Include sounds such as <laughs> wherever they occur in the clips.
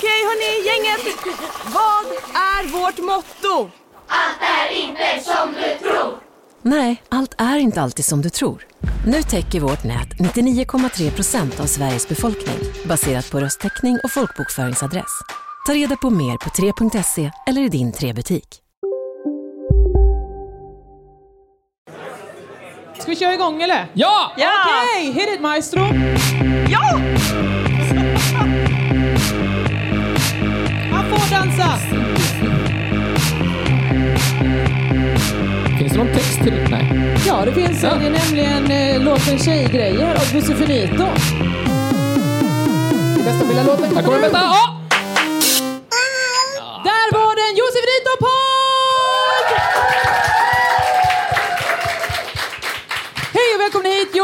Okej hörni, gänget. Vad är vårt motto? Nej, allt är inte alltid som du tror. Nu täcker vårt nät 99,3 procent av Sveriges befolkning baserat på röstteckning och folkbokföringsadress. Ta reda på mer på 3.se eller i din 3-butik. Ska vi köra igång eller? Ja! Ja! Okej, hit it maestro! Ja! Dansa! Finns det någon text till det? Nej. Ja, det finns Ja. det är nämligen eh, låten Tjejgrejer av Busse Finito. Det bästa lilla låten Här kommer vänta! Ja!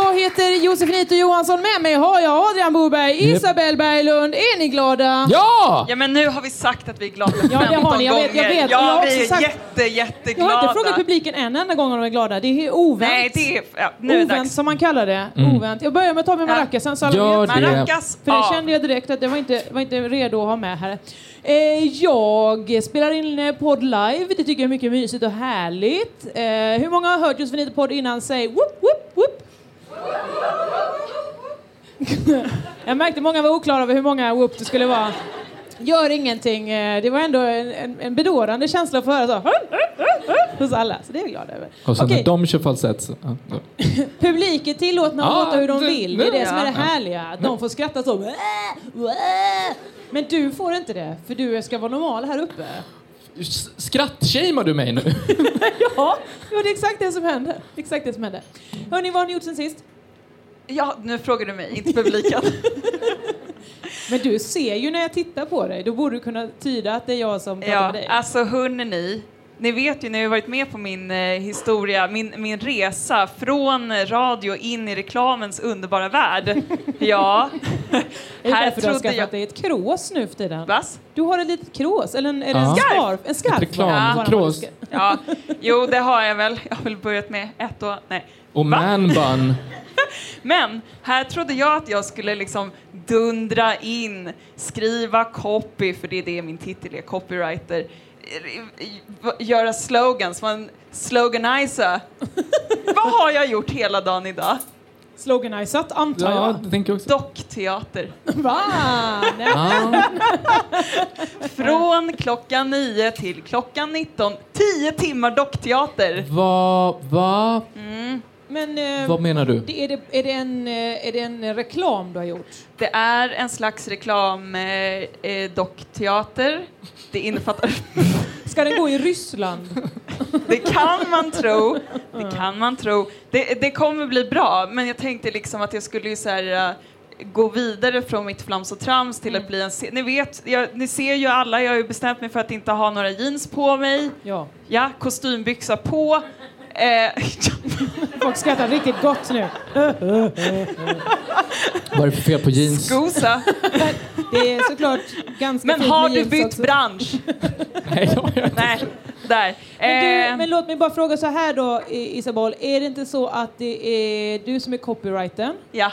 Jag heter Josefinito Johansson. Med mig har jag Adrian Boberg. Isabel Berglund. Är ni glada? Ja! Ja men nu har vi sagt att vi är glada Ja, det har ni. Jag vet, jag vet. Jag Ja, också vi är sagt- jätte, jätteglada. Jag har inte frågat publiken en enda gång om de är glada. Det är ovänt. Nej, det är... Ja, nu är det Ovänt dags. som man kallar det. Ovänt. Jag börjar med att ta min Ja. maracas, sen så alla Gör det. Maracas För det kände jag direkt att jag var inte, var inte redo att ha med här. Eh, jag spelar in eh, podd live. Det tycker jag är mycket mysigt och härligt. Eh, hur många har hört Josefinito podd innan? Säg whoop. <laughs> jag märkte många var oklara över hur många whoop det skulle vara. Gör ingenting. Eh, Det var ändå en, en, bedårande känsla att få höra så. Hos alla, så det är jag glad över. Och så Okej. när de kör falsett så... Ja, då. <laughs> Publiken tillåtna att Ja, låta hur de det- vill. Det är det som är det härliga. De får skratta så. Men du får inte det, för du ska vara normal här uppe. S- Skrattshamear du mig nu? <laughs> Ja, det är exakt det som händer. Exakt det som händer. Hörni, vad har ni gjort sen sist? Ja, nu frågar du mig, inte publiken. <laughs> Men du ser ju när jag tittar på dig. Då borde du kunna tyda att det är jag som pratar ja, med dig. alltså hörni, ni vet ju, ni har varit med på min eh, historia, min, min resa från radio in i reklamens underbara värld. <laughs> Ja, är det här därför du har skaffat jag... dig ett krås nu för tiden? Vas? Du har ett litet krås, eller en, är det en Ja. scarf? En scarf? Ett reklamkrås. Ja, jo det har jag väl. Jag har väl börjat med ett år, nej. Och man bun. <laughs> Men här trodde jag att jag skulle liksom dundra in, skriva copy, för det är det min titel är, copywriter. Göra slogans, man sloganiza. <laughs> Vad har jag gjort hela dagen idag? Sloganisat, antar Ja, jag. det tänker jag också. Dockteater. Va? Nej. Ja. Från klockan 9 till klockan 19. 10 timmar dockteater. Vad... Va? Men eh, Vad menar du? det, är, det, är, det en, eh, är det en reklam du har gjort? Det är en slags reklam eh, eh, dockteater. Det innefattar <laughs> Ska den gå i Ryssland? <laughs> Det kan man tro. Det kan man tro. Det, det kommer bli bra, men jag tänkte liksom att jag skulle ju så här, uh, gå vidare från mitt flams och trams till att bli en... Ni vet, jag, ni ser ju alla, jag har ju bestämt mig för att inte ha några jeans på mig. Ja. Ja, kostymbyxa på. Eh, <laughs> Folk skrattar riktigt gott nu. Vad är det för fel på jeans? skosa. Det är såklart ganska Men fint har med du jeans bytt också. bransch? <laughs> Nej, jag vet inte. Nej, där. Men, du, Eh, men låt mig bara fråga så här då, Isabel. Är det inte så att det är du som är copywritern? ja.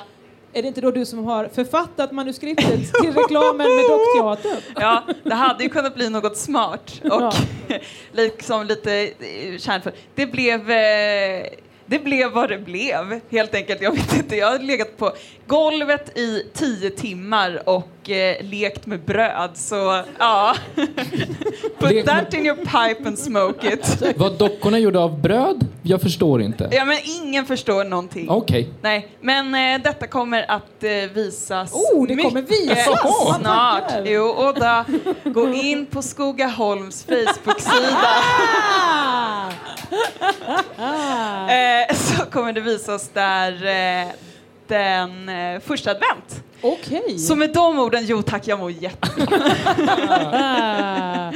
Är det inte då du som har författat manuskriptet till reklamen med Dockteatern? <laughs> Ja, det hade ju kunnat bli något smart och Ja. <laughs> liksom lite eh, kärnfullt. Det blev, eh, det blev vad det blev, helt enkelt. Jag vet inte, jag har legat på golvet i tio timmar och eh, lekt med bröd, så ja. <laughs> Put that in your pipe and smoke it. <laughs> Var dockorna gjorda av bröd? Jag förstår inte. Ja, men ingen förstår någonting. Okej. Nej, men eh, detta kommer att eh, visas Oh, det kommer mycket visas! <laughs> Vad snart. tackar. Jo, och då, gå in på Skogaholms Facebook-sida Ah. eh, så kommer det visas där eh, den eh, första advent. Okej. Så med de orden, jo tack, jag mår jättebra. Ah.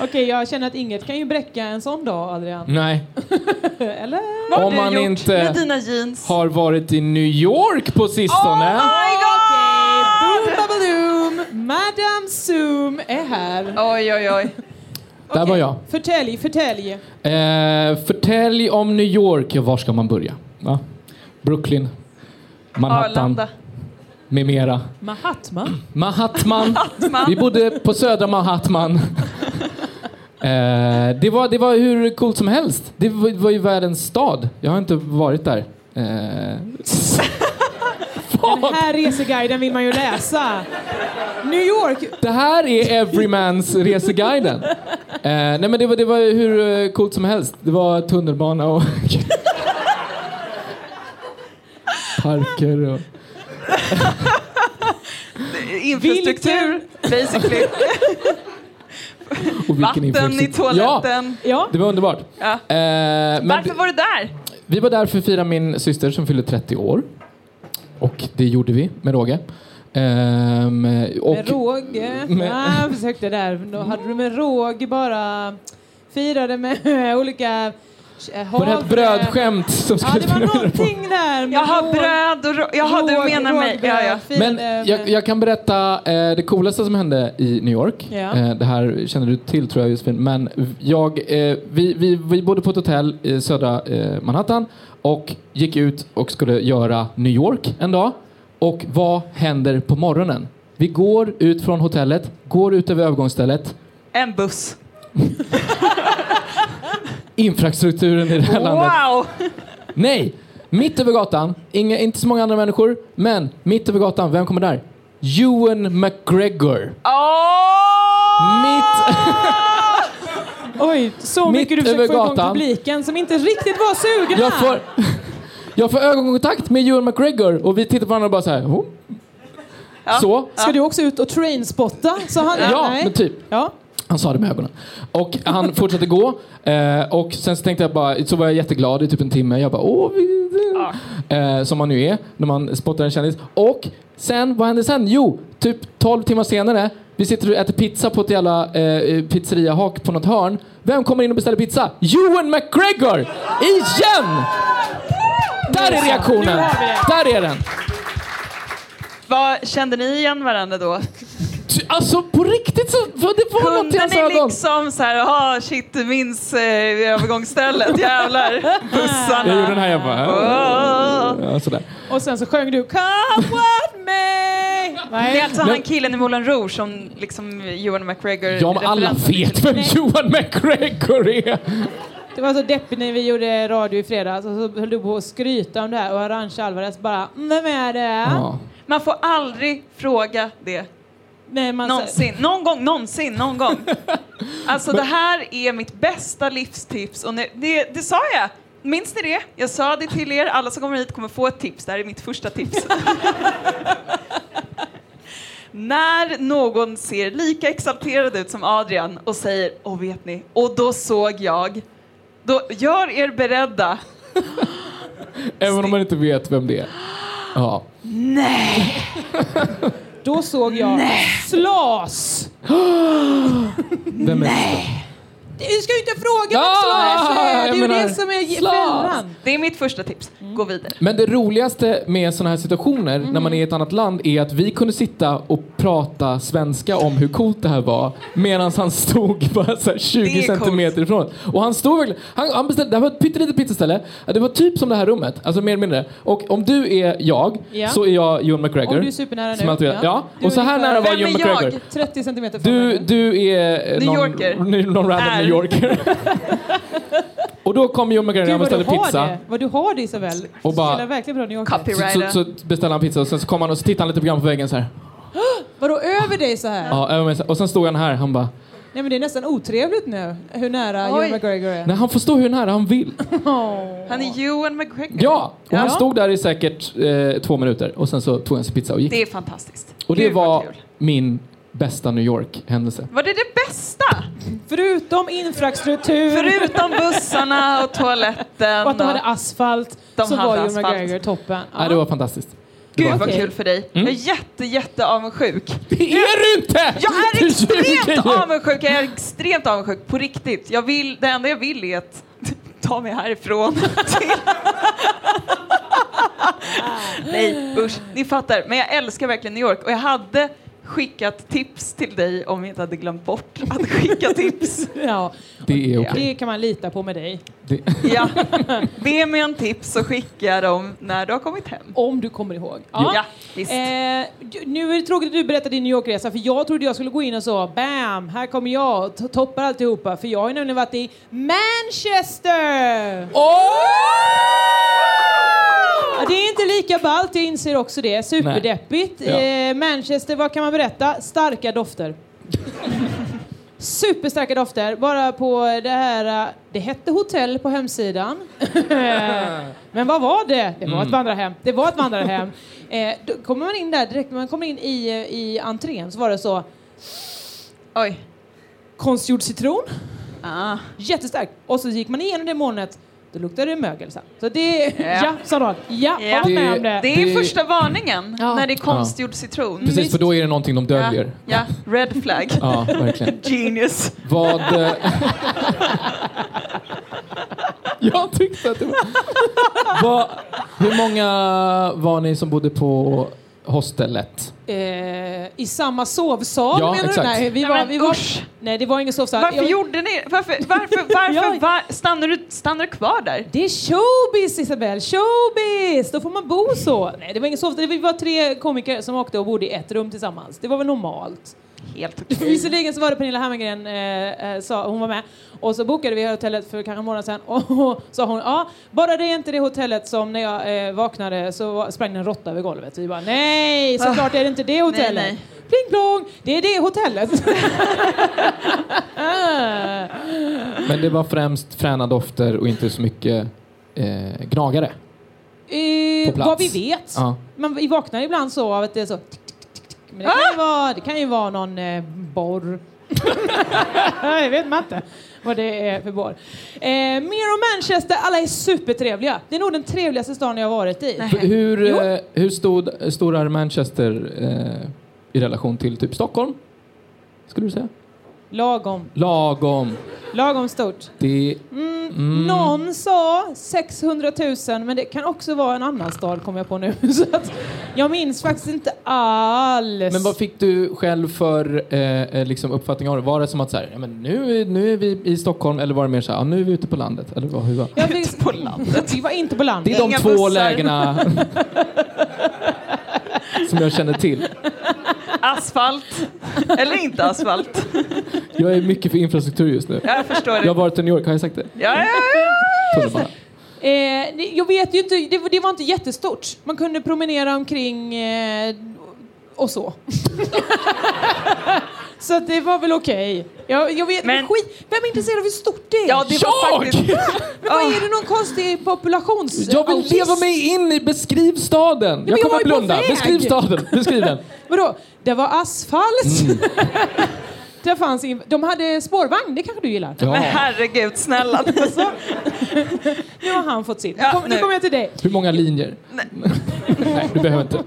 Okej, jag känner att inget kan ju bräcka en sån dag, Adrian. Nej. <laughs> Eller? Vad Om man inte med dina jeans? Har varit i New York på sistone. my Okej, boom babaloom! Madame Zoom är här. Oj, oj, oj. Där var jag. Förtälj, förtälj. Eh, förtälj om New York. Var ska man börja? Va? Brooklyn, Manhattan, Arlanda. Med mera. Mahatma. Mahatman. Mahatman. Vi bodde på södra Mahatman. Eh, det, var, det var hur coolt som helst. Det var, det var ju världens stad. Jag har inte varit där. Eh, <laughs> Den här reseguiden vill man ju läsa. New York. det här är Everymans reseguiden. Eh, nej men det var, det var hur eh, coolt som helst. Det var tunnelbana och <laughs> parker och... Infrastruktur, basically. Vatten i toaletten. Ja. det var underbart. Ja. Eh, men Varför var du där? Vi var där för att fira min syster som fyllde 30 år. Och det gjorde vi med råge. Ehm, och Med råge. <laughs> Med- Ja, jag försökte där. Då hade du med råge bara firade med <laughs> olika eh, var det ett havre. brödskämt som Ja, skulle det var någonting där. Jaha, råg- bröd och rå- Jaha, du menar mig. Ja, ja. Men jag, med- jag kan berätta eh, det coolaste som hände i New York. Ja. Eh, det här känner du till tror jag Josefin. Men jag, eh, vi, vi, vi bodde på ett hotell i södra eh, Manhattan och gick ut och skulle göra New York en dag. Och vad händer på morgonen? Vi går ut från hotellet, går ut över övergångsstället. En buss. <laughs> Infrastrukturen i det här landet. Wow! Nej! Mitt över gatan, inga, inte så många andra människor, men mitt över gatan, vem kommer där? Ewan McGregor. Åh! Mitt... <laughs> Oj, så Mitt mycket du försökte över få igång publiken som inte riktigt var sugna. Jag får, <laughs> jag får ögonkontakt med Ewan McGregor och vi tittar på varandra och bara så här. Oh. Så. Ska du också ut och trainspotta? Så han, Ja, nej. men typ. Ja. Han sa det med ögonen. Och han fortsatte gå. Eh, och sen så tänkte jag bara, så var jag jätteglad i typ en timme. Jag bara, åh, vi, eh, som man nu är när man spottar en kändis. Och sen, vad hände sen? Jo, typ 12 timmar senare, vi sitter och äter pizza på ett jävla eh, pizzeriahak på något hörn. Vem kommer in och beställer pizza? Ewan McGregor! Igen! Där är reaktionen. Där är den. Vad, kände ni igen varandra då? Ty- Alltså på riktigt så, vad det var något i hans ni ögon. liksom så här, ah shit, du minns eh, övergångsstället, jävlar, <laughs> bussarna. Jag gjorde den här, jag bara, Åh. ja, sådär. Och sen så sjöng du Come with me! Det är alltså han killen i Moulin Rouge som liksom Ewan McGregor Ja, men alla vet vem Nej. Johan McGregor är. Det var så deppigt när vi gjorde radio i fredags och så höll du på att skryta om det här och Arantxa Alvarez bara "Mm, Vem är det? Ja. Man får aldrig fråga det. Nej, Någonsin. Någon gång, någonsin, någon gång. <laughs> Alltså det här är mitt bästa livstips och nu, det, det sa jag. Minns ni det? Jag sa det till er, alla som kommer hit kommer få ett tips. Det här är mitt första tips. <laughs> När någon ser lika exalterad ut som Adrian och säger Åh vet ni, och då såg jag. Då gör er beredda. <laughs> Även om man inte vet vem det är. Ja. Då såg jag Slas! <gasps> Vem är det? Du ska ju inte fråga vem Slas är! Det är ju menar, det som är fällan. Det är mitt första tips. Gå vidare. Men det roligaste med sådana här situationer när man är i ett annat land är att vi kunde sitta och prata svenska om hur coolt det här var medan han stod bara så här 20 Det är coolt. centimeter ifrån. Och han stod verkligen, han, han beställde, det här var ett pyttelitet pizzaställe. Det var typ som det här rummet, alltså mer eller mindre. Och om du är jag Ja. så är jag Ewan McGregor. Och du är supernära nu. alltid. Ja. Du Och så är här nära var Vem jag? McGregor. 30 centimeter från Du, mig. du är eh, New någon, Yorker. någon random. New Yorker. <laughs> och då kom Ewan McGregor och har pizza. det. Vad du har det Isabel. Och Du bara- verkligen bra New York. Copy. Så, så, så beställde han pizza och sen så kom han och så tittade han lite program på väggen så här. <gasps> Vadå över dig så här? Ja, över mig så- och sen stod han här, han bara Nej men det är nästan otrevligt nu hur nära Oj. Ewan McGregor är. Nej, han får stå hur nära han vill. <laughs> Han är Ewan McGregor. Ja, och han Ja. stod där i säkert eh, två minuter och sen så tog han sin pizza och gick. Det är fantastiskt. och det Gud, var min bästa New York-händelse. Var det det bästa? Förutom infrastruktur Förutom bussarna och toaletten. och att de hade asfalt De så hade var asfalt. McGregor toppen. Nej, det var fantastiskt. Gud var- vad kul för dig. Jag är jätte, jätte avundsjuk. Det är du inte! Jag är extremt ju. avundsjuk, jag är extremt avundsjuk på riktigt. Jag vill, det enda jag vill är att ta mig härifrån. <laughs> Nej usch, ni fattar. Men jag älskar verkligen New York och jag hade skickat tips till dig om jag inte hade glömt bort att skicka tips. <laughs> Ja, det är okej. det kan man lita på med dig. Det- <laughs> Ja. <laughs> Be mig en tips så skickar jag dem när du har kommit hem. Om du kommer ihåg. Ja, visst. Eh, nu är det tråkigt att du berättar din New York-resa för jag trodde jag skulle gå in och så bam, här kommer jag och to- toppar alltihopa för jag har ju nämligen varit i Manchester! Ja, det är inte lika ballt, jag inser också det. Superdeppigt. Ja. Eh, Manchester, vad kan man berätta? Starka dofter. <laughs> Superstarka dofter. Bara på det här... eh, Det hette hotell på hemsidan. <laughs> Men vad var det? Det var ett vandrarhem. Det var ett vandrarhem. <laughs> Eh, då kommer man in där direkt när man kommer in i, eh, i entrén så var det så Oj. konstgjord citron. Ah. Jättestarkt. Och så gick man igenom det molnet. Då luktade det mögel sen. Så det... Ja. <laughs> Ja, sa någon. Ja, Ja. var med Det- om det. Det är Det- första varningen Ja. när det är konstgjord citron. Precis, för då är det någonting de döljer. ja, red flag. <laughs> Ja, verkligen. <laughs> Genius. Vad... eh, jag tyckte att det var... Vad, hur många var ni som bodde på hostellet? Eh, I samma sovsal Ja, menar exakt. du? Nej, vi Nej, var, men vi var, usch. nej, det var ingen sovsal. Varför Jag- gjorde ni Varför, varför, varför <laughs> Ja. var, stannar, du, stannar du kvar där? Det är showbiz Isabel, showbiz! Då får man bo så. Nej, det var ingen sovsal. Vi var tre komiker som åkte och bodde i ett rum tillsammans. Det var väl normalt. Helt <laughs> okej. Visserligen så var det Pernilla Hammargren, eh, eh, sa, hon var med, och så bokade vi hotellet för kanske en månad sedan <laughs> och sa hon, ja, bara det är inte det hotellet som när jag eh, vaknade så sprang en råtta över golvet. Vi bara, nej, såklart är det inte det hotellet. nej. Pling plong, det är det hotellet. <laughs> Men det var främst fräna dofter och inte så mycket eh, gnagare. eh, På plats. vad vi vet. Ja. Man, vi vaknar ibland så av att det är så tick. Men det kan, ju vara, det kan ju vara någon eh, borr. <laughs> jag vet man inte vad det är för borr. Eh, mer om Manchester, alla är supertrevliga. Det är nog den trevligaste stan jag har varit i. Hur, Jo. eh, hur stod, stor är Manchester eh, i relation till typ Stockholm? Skulle du säga? Lagom. Lagom. Lagom stort. Det, Mm, Någon sa 600 000, men det kan också vara en annan stad kom jag på nu. <laughs> Så att jag minns faktiskt inte alls. men vad fick du själv för eh, eh, liksom uppfattning av det? Var det som att så här, ja, men nu, nu är vi i Stockholm eller var det mer så här, ja, nu är vi ute på landet? Eller vad, hur var? jag fick, på landet. Vi var inte på Det landet. är de Inga två bussar. lägena <laughs> som jag känner till. Asfalt. Eller inte asfalt. Jag är mycket för infrastruktur just nu. Ja, jag förstår Jag det. har varit i New York, har jag sagt det? Ja, ja, ja. Eh, jag vet ju inte, det, var- det var inte jättestort. Man kunde promenera omkring eh, och så. <laughs> så att det var väl okej. Jag, jag vet, men, Men- skit, vem är intresserad av hur stort det är? ja det var Jag! faktiskt... <laughs> men vad är det någon konstig populations... Jag vill autism? leva mig in i, beskriv staden! men Jag jag kommer ju på blunda. Beskriv staden, beskriv den. <laughs> Vadå? Det var asfalt. Mm. <laughs> det fanns ing- de hade spårvagn, det kanske du gillar? Men Ja. herregud, snälla. Alltså, nu har han fått sitt. Nu Ja, nu nu. kommer jag till dig. Hur många linjer? Nej, du behöver inte.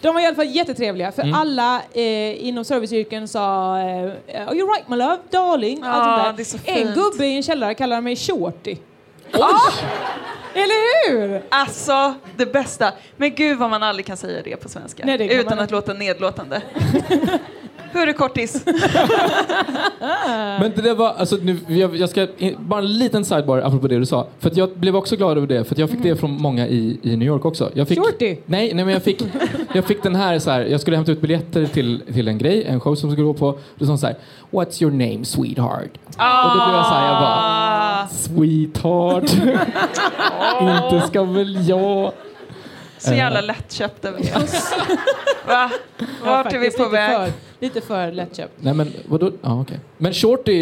De var i alla fall jättetrevliga, för Mm. alla eh, inom serviceyrken sa eh, Are you right my love, darling? Ja, Allt det är så där. En gubbe i en källare kallade mig shorty. Eller hur? Alltså, det bästa. Men gud vad man aldrig kan säga det på svenska. Nej, det utan man att låta nedlåtande. <laughs> Det kortis? <laughs> Men det där var, alltså nu, jag, jag ska, bara en liten sidebar apropå det du sa. För jag blev också glad över det, för jag fick det från många i, i New York också. Jag fick, Shorty? Nej, nej men jag fick, jag fick den här så här, jag skulle hämta ut biljetter till, till en grej, en show som skulle gå på. Det sa så här, What's your name sweetheart? Och då blev jag så här, jag bara, Ah, Sweetheart. <laughs> <laughs> Inte ska väl jag. Så jävla lättköpt över det. <laughs> Va? Vart är vi på lite väg? För, lite för lättköpt. Nej men vadå? Ja okej. Men shorty,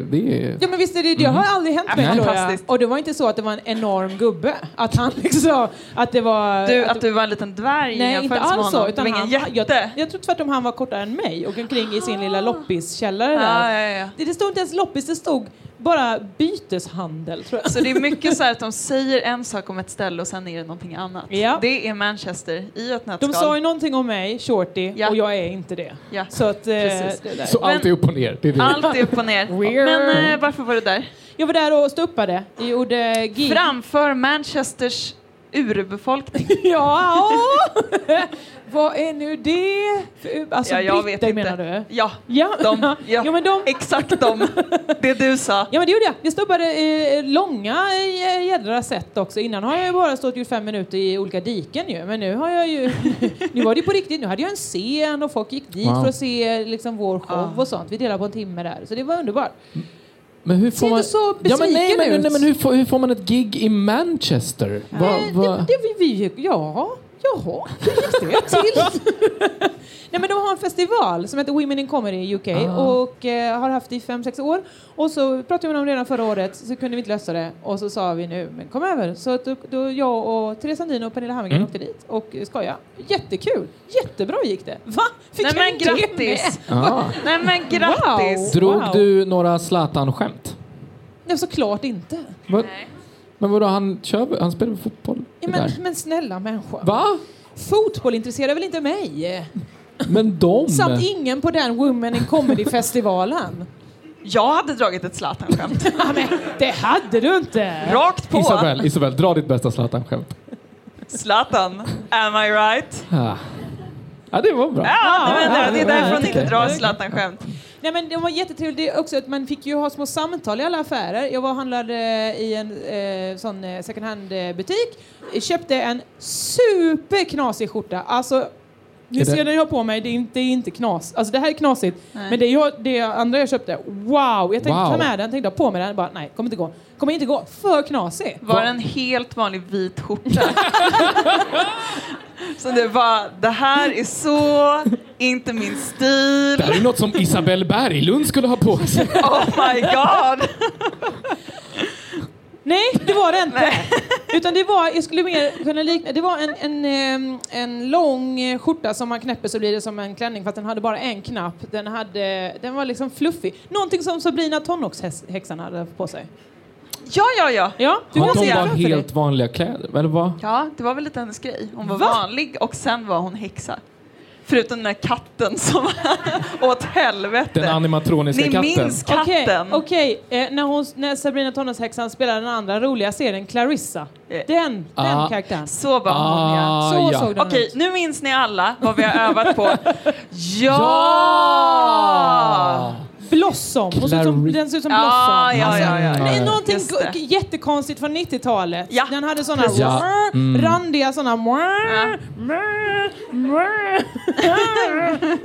det är... Ja men visst är det, det har aldrig hänt mig Ja, fantastiskt. Och det var inte så att det var en enorm gubbe. Att han liksom, att det var... Du, att du var en liten dvärg i Nej, inte alls så. Utan han, jätte. jag, jag tror tvärtom han var kortare än mig och omkring i sin lilla loppiskällare Ja, där. ja, ja. Det, det stod inte ens loppis, det stod bara byteshandel tror jag. Så det är mycket så här att de säger en sak om ett ställe och sen är det någonting annat. Ja. Det är Manchester i ett nötskal. De sa ju någonting om mig, Shorty, Ja. och jag är inte det. Ja. Så att, eh, Precis. det där. Så allt är upp och ner. Det är det. Allt är upp och ner. Men eh, varför var du där? Jag var där och ståuppade. Jag gjorde gig. Framför Manchesters urbefolkning. <laughs> Ja, <laughs> <laughs> vad är nu det? För- Alltså ja, jag vet britter inte. menar du? Ja, Ja, de. <laughs> Ja. ja men de... exakt de. <laughs> Det du sa. Ja men det gjorde jag. Jag stoppade eh, långa eh, jädra set också. Innan har jag ju bara stått gjort fem minuter i olika diken ju. Men nu har jag ju... <laughs> nu var det på riktigt. Nu hade jag en scen och folk gick dit Wow. för att se liksom vår show Ah. och sånt. Vi delade på en timme där. Så det var underbart. Men hur får Ser man... du så ja, men nej, men, ut? nej, men hur, får, hur får man ett gig i Manchester? Va, va? Det, det, vi, vi, ja, jaha, hur gick det till? <laughs> Nej, men de har en festival som heter Women in Comedy i UK Ah. och eh, har haft det i fem sex år. Och så pratade vi med dem redan förra året så kunde vi inte lösa det och så sa vi nu, men kom över. Så att då, då jag och Therese Sandin och Pernilla Hammargren Mm. åkte dit och skojade. Jättekul! Jättebra gick det. Va? Fick Nej men grattis! Ah. Nej men grattis! Wow. Drog Wow. du några Zlatan-skämt? Nej, såklart inte. Nej. Men vadå, han, kör, han spelar fotboll? Ja, men, men snälla människor. Va? Fotboll intresserar väl inte mig? Men de? Satt ingen på den Women in Comedy-festivalen? Jag hade dragit ett Zlatan-skämt. <laughs> Ja, det hade du inte! Rakt på. Isabel, Isabel, dra ditt bästa Zlatan-skämt. Zlatan, am I right? Ah. Ja, det var bra. Ja, nej, men det, det är därför hon inte drar Zlatan-skämt. Nej, men det var jättetrevligt det är också att man fick ju ha små samtal i alla affärer. Jag var och handlade i en eh, sån eh, second hand-butik. Köpte en superknasig skjorta. Alltså, ni ser den jag har på mig, det är inte, det är inte knas. Alltså det här är knasigt. Nej. Men det, jag, det andra jag köpte, wow! Jag tänkte Wow. ta med den, tänkte ha på mig den. Bara, nej, kommer inte gå. Kommer inte gå. För knasig. Var det en helt vanlig vit skjorta? <laughs> Så det var, det här är så inte min stil. Det här är något som Isabel Berglund skulle ha på sig. Oh my god! Nej, det var det inte. Utan det var, jag skulle mer kunna likna, det var en, en, en lång skjorta som man knäpper så blir det som en klänning fast den hade bara en knapp. Den, hade, den var liksom fluffig. Någonting som Sabrina Tonnox-häxan hade på sig. Ja, ja, ja. Ja, du var för dig. helt vanliga kläder, eller vad? Ja, det var väl lite hennes grej. Hon var Va? vanlig och sen var hon häxa. Förutom den där katten som <laughs> åt helvete. Den animatroniska Ni katten. minns Okej, katten? okej. Eh, när, hon, när Sabrina Tonnox-häxan spelade den andra roliga serien Clarissa. Eh. Den, den Ah. karaktären. Så var hon ja. Ah, Så ja. såg den Okej, ut. nu minns ni alla vad vi har övat på. <laughs> Ja! Blossom. Hon ser ut som, den ser ut som Ja, Blossom. ja, ja, ja. Det är Ja. någonting jättekonstigt från 90-talet. Ja, Den hade såna. Ja, mm. randiga såna...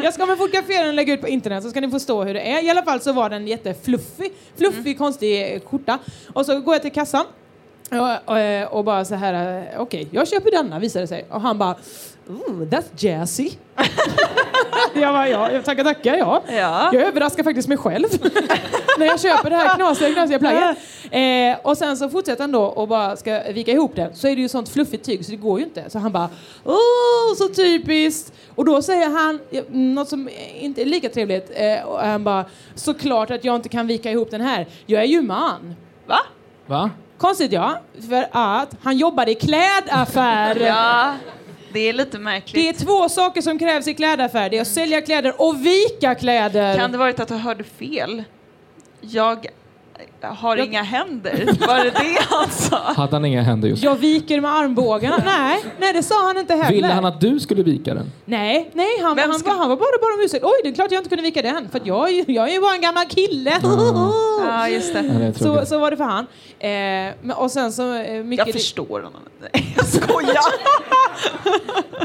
Jag ska med fotografera den och lägga ut på internet så ska ni förstå hur det är. I alla fall så var den jättefluffig. Fluffig, Mm. konstig skjorta. Och så går jag till kassan och, och, och bara så här, eh, okej, jag köper denna visade det sig. Och han bara, Ooh, that's jazzy. <laughs> jag bara, ja, jag tackar, tackar, ja. Ja. Jag överraskar faktiskt mig själv <laughs> när jag köper det här knasiga, knasiga plagget. Eh, och sen så fortsätter han då och bara ska vika ihop det. Så är det ju sånt fluffigt tyg så det går ju inte. Så han bara, åh, så typiskt. Och då säger han eh, något som inte är lika trevligt. Eh, och han bara, såklart att jag inte kan vika ihop den här. Jag är ju man. Va? Va? Konstigt ja, för att han jobbade i klädaffär. <laughs> Ja, det är lite Det är märkligt. två saker som krävs i klädaffär. Det är att sälja kläder och vika kläder. Kan det varit att du hörde fel? Jag har Jag- inga händer. Var det det han sa? <laughs> Hade han inga händer just Jag viker med armbågarna. nej, nej, det sa han inte heller. Ville han att du skulle vika den? Nej, nej han, han, skulle- var, han var bara bara om ursäkt. Oj, det är klart jag inte kunde vika den. För att jag, är ju- jag är ju bara en gammal kille. Ja, <laughs> just det. det är så, så var det för han. Eh, men, och sen så... Eh, mycket, Jag förstår honom. <laughs> Nej, jag skojar.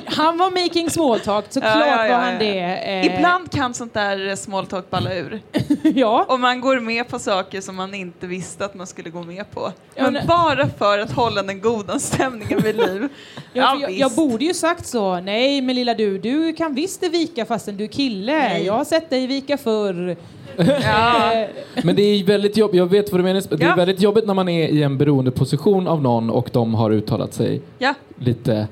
han var making small talk, såklart Ja, ja, ja, var han ja. det. Eh, Ibland kan sånt där small talk balla ur. ja. Och man går med på saker som man inte visste att man skulle gå med på. Ja, Men men- bara för att hålla den goda stämningen vid liv. <laughs> Ja, jag, jag borde ju sagt så. Nej, men lilla du, du kan visst vika fastän du är kille. Nej. Jag har sett dig vika förr. <laughs> Ja. <laughs> Men det är väldigt jobbigt, jag vet vad du menar. Det är Ja. väldigt jobbigt när man är i en beroende position av någon och de har uttalat sig ja. lite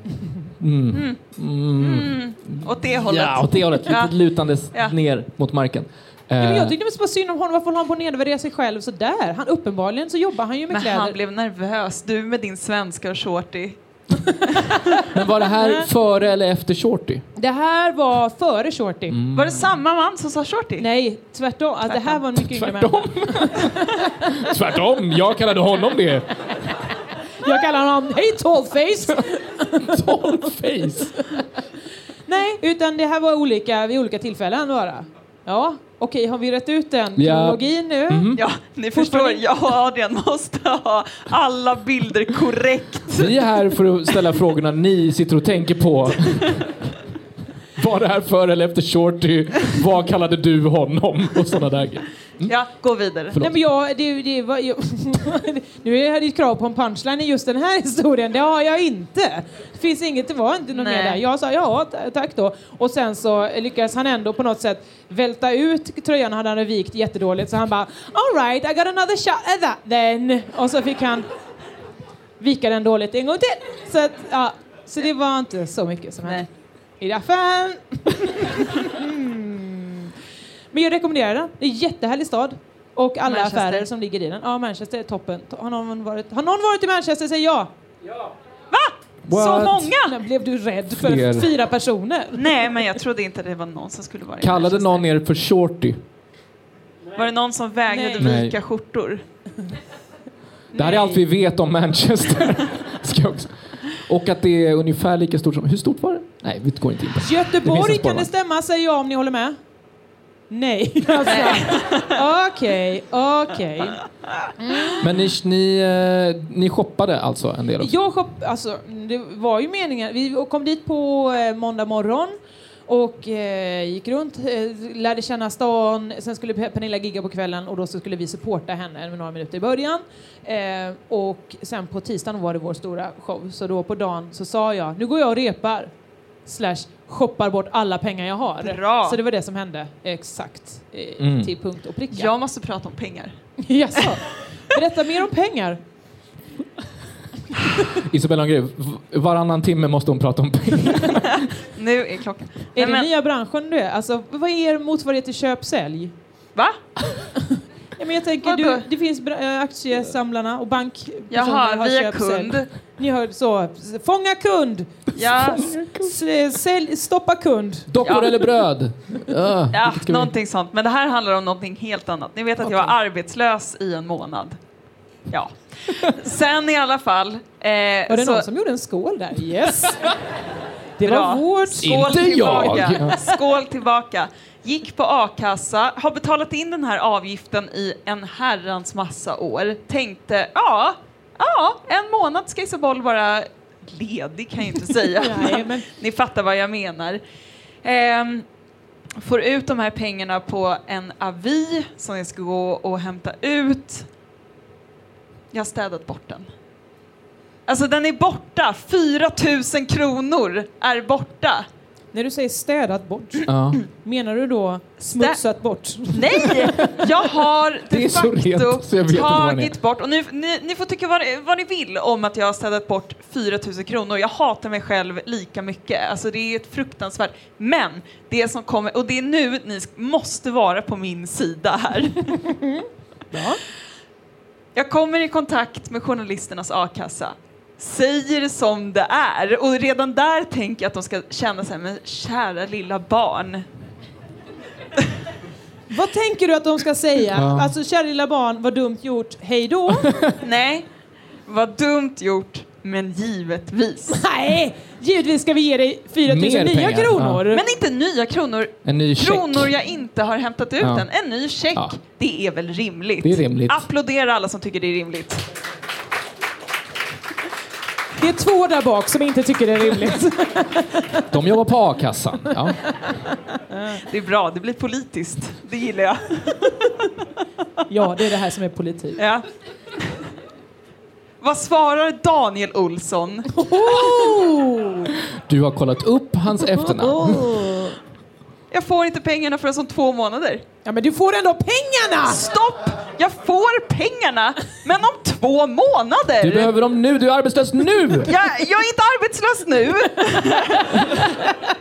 Mm. Mm. Åt det hållet. Ja, åt det hållet. Ja. Lite lutandes Ja. ner mot marken. Ja, men Eh, jag tyckte det var synd om honom. Varför håller han på att nedvärdera sig själv så där? Han, uppenbarligen så jobbar han ju med Men kläder. han blev nervös. Du med din svenska och shorty. <laughs> Men var det här före eller efter Shorty? Det här var före Shorty. Mm. Var det samma man som sa shorty? Nej, tvärtom. Att det här var en mycket yngre Tvärtom. människa. <laughs> Tvärtom, jag kallade honom det. Jag kallar honom Hej tallface! Dollface. <laughs> Nej, utan det här var olika vid olika tillfällen bara. Ja, okej, har vi rätt ut den Ja. kronologin nu? Mhm. Ja, ni förstår. Jag och Adrian måste ha alla bilder korrekt. Vi är här för att ställa frågorna ni sitter och tänker på. <laughs> Var det här före eller efter Shorty? Vad kallade du honom? Och sådana där grejer. Ja, gå vidare. Förlåt. Nej, men jag, det, det var, jag, <laughs> nu är det ett krav på en punchline i just den här historien. Det har jag inte. Det finns inget, det var inte något Nej. mer där. Jag sa ja, tack då. Och sen så lyckades han ändå på något sätt välta ut tröjan hade han vikt jättedåligt så han bara all right, I got another shot at that then. Och så fick han vika den dåligt en gång till. Så, att, ja, så det var inte så mycket som hände. I alla fall. Mm. Men jag rekommenderar den. Det är en jättehärlig stad. Och alla Manchester. affärer som ligger i den. Ja, Manchester är toppen. Har någon varit, har någon varit i Manchester? Säg ja. Så What? många! Men blev du rädd för Fler. fyra personer? Nej, men jag trodde inte det var någon som skulle vara i Kallade Manchester. någon er för Shorty? Var det någon som vägrade Nej. vika skjortor? Det här är allt vi vet om Manchester. <laughs> Ska jag också. Och att det är ungefär lika stort som... Hur stort var det? Nej, vi går inte in på det. Det Göteborg, en kan det stämma? Säg ja om ni håller med. <laughs> Nej, alltså. Okej, okej. Men ni, ni, eh, ni shoppade alltså en del också? Jag shop, alltså, det var ju meningen. Vi kom dit på eh, måndag morgon och eh, gick runt, eh, lärde känna stan. Sen skulle Pe- Pernilla gigga på kvällen och då så skulle vi supporta henne med några minuter i början. Eh, och sen på tisdagen var det vår stora show. Så då på dagen så sa jag, nu går jag och repar. Slash shoppar bort alla pengar jag har. Bra. Så det var det som hände. Exakt. Eh, Mm. Till punkt och pricka. Jag måste prata om pengar. <laughs> Jaså? Berätta mer om pengar. <laughs> Isabella Angrev, varannan timme måste hon prata om pengar. <laughs> Nu är klockan. Är Nej, det men- nya branschen du är? Alltså, vad är er motsvarighet till köp-sälj? Va? Ja, men jag tänker, du, det finns bra- äh, aktiesamlarna och bankpersoner Jaha, har vi är kund. Ni har så, fånga kund, Ja, S- sälj, stoppa kund. Dockor Ja. eller bröd? <laughs> Ja, ja någonting sånt. Men det här handlar om någonting helt annat. Ni vet att jag var arbetslös i en månad. Ja. Sen i alla fall. Eh, Var det så, någon som gjorde en skål där? Yes! <laughs> Det Bra. var vårt. Skål Inte tillbaka. jag. <laughs> Skål tillbaka. Gick på a-kassa, har betalat in den här avgiften i en herrans massa år. Tänkte, ja, ja, en månad ska Isabelle vara ledig kan jag inte säga. <laughs> Nej, men Ni fattar vad jag menar. Ehm, får ut de här pengarna på en avi som jag ska gå och hämta ut. Jag har städat bort den. Alltså den är borta! 4 000 kronor är borta. När du säger städat bort, Ja. <clears throat> menar du då smutsat bort? Nej! Jag har <laughs> de facto rent, tagit bort, och nu, ni, ni får tycka vad, vad ni vill om att jag har städat bort 4 000 kronor. Jag hatar mig själv lika mycket. Alltså det är ett fruktansvärt. Men det som kommer, och det är nu ni måste vara på min sida här. <laughs> Jag kommer i kontakt med journalisternas a-kassa. Säger som det är. Och redan där tänker jag att de ska känna sig men kära lilla barn. <laughs> Vad tänker du att de ska säga? Ja. Alltså, kära lilla barn, vad dumt gjort, hej då? <laughs> Nej, vad dumt gjort, men givetvis. <laughs> Nej, givetvis ska vi ge dig 4 000 Mer nya pengar, kronor. Men inte nya kronor, En ny check. kronor jag inte har hämtat ut Ja. än. En ny check, Ja. det är väl rimligt? Det är rimligt. Applådera alla som tycker det är rimligt. Det är två där bak som inte tycker det är rimligt. <laughs> De jobbar på a-kassan. Ja. Det är bra, det blir politiskt. Det gillar jag. Ja, det är det här som är politik. Ja. Vad svarar Daniel Olsson? Oh! Du har kollat upp hans efternamn. Jag får inte pengarna förrän om två månader. Ja, men du får ändå pengarna! Stopp! Jag får pengarna, men om två månader! Du behöver dem nu, du är arbetslös nu! Jag, jag är inte arbetslös nu.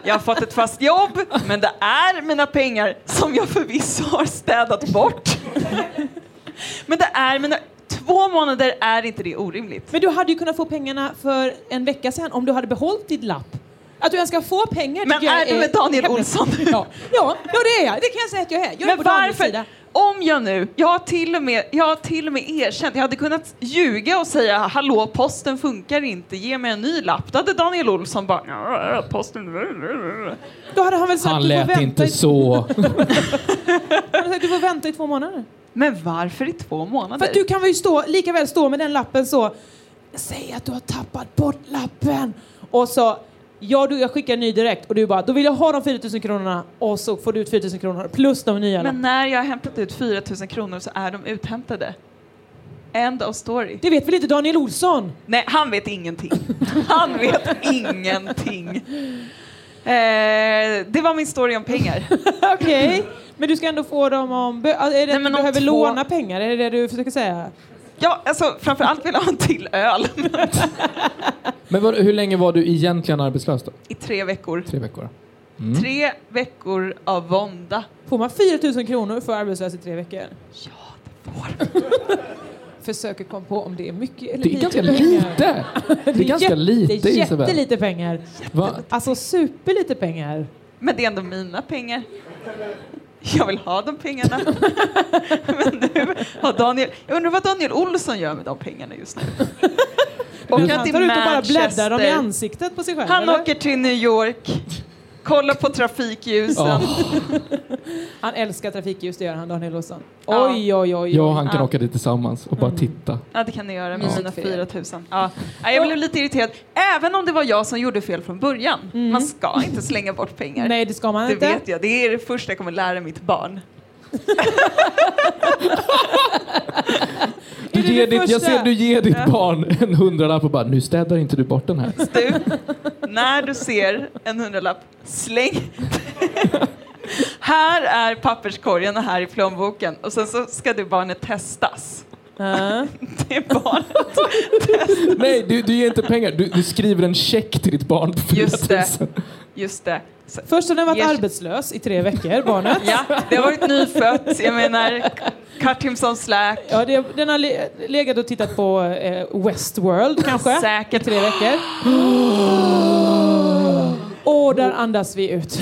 Jag har fått ett fast jobb, men det är mina pengar som jag förvisso har städat bort. Men det är mina... Två månader är inte det orimligt. Men du hade ju kunnat få pengarna för en vecka sedan om du hade behållit ditt lapp. Att du ens ska få pengar Men är du med Daniel Olsson nu? Ja. Ja, ja, det är jag. Det kan jag säga att jag är. Jag är Men på Daniels varför? sida. Om jag nu, jag har, till och med, jag har till och med erkänt, jag hade kunnat ljuga och säga hallå posten funkar inte, ge mig en ny lapp. Då hade Daniel Olsson bara "Ja, posten... Då hade han väl sagt Han du får lät vänta inte i, så. <laughs> Han hade sagt, du får vänta i två månader. Men varför i två månader? För att du kan väl stå, lika väl stå med den lappen så. Säg att du har tappat bort lappen. Och så, ja du, jag skickar en ny direkt. Och du bara, då vill jag ha de 4000 kronorna. Och så får du ut 4000 kronor plus de nya. Men när jag har hämtat ut 4 000 kronor så är de uthämtade. End of story. Det vet väl inte Daniel Olsson? Nej, han vet ingenting. Han vet ingenting. Eh, det var min story om pengar. <laughs> Okej. Men du ska ändå få dem om... Är det Nej, att du behöver två- låna pengar? Är det det du försöker säga? Ja, alltså framförallt vill jag ha en till öl. <laughs> Men vad, hur länge var du egentligen arbetslös då? I tre veckor. Tre veckor? Tre veckor av vånda. Får man 4000 kronor för arbetslös i tre veckor? Ja, det får. <laughs> Försöker komma på om det är mycket eller Det är lite ganska pengar. lite! Det är ganska jätte- lite Det är Isabel. jättelite pengar. Va? Alltså superlite pengar. Men det är ändå mina pengar. <laughs> Jag vill ha de pengarna. <laughs> Men nu har Daniel... Jag undrar vad Daniel Olsson gör med de pengarna just nu. Åker han tar ut och bara bläddrar dem i ansiktet på sig själv. Han eller? åker till New York, kollar på trafikljusen. Ja. <laughs> han älskar trafikljus, det gör han, Daniel Olsson. Ja. Oj, oj, oj. Jag och oj. han kan Ja. åka dit tillsammans och bara titta. Ja, det kan ni göra med Ja. sina 4 000. Ja. Ja, jag blev lite irriterad, även om det var jag som gjorde fel från början. Man ska inte slänga bort pengar. Nej, det ska man det inte. vet jag. Det är det första jag kommer lära mitt barn. Du det ger det ditt, jag ser du ger ditt barn en hundralapp och bara nu städar inte du bort den här. Du, när du ser en hundralapp, släng. här är papperskorgen och här är plånboken. Och sen så ska du barnet testas. Ja. Det är barnet. Nej, du, du ger inte pengar. Du, du skriver en check till ditt barn på 4 000. Just det. Just det. Först har den varit Ger- arbetslös i tre veckor, barnet. <laughs> ja, det har varit nyfött. Jag menar, cut him some slack. Ja, det, den har le, legat och tittat på eh, Westworld kanske Säkert. i tre veckor. <gasps> Och där andas vi ut.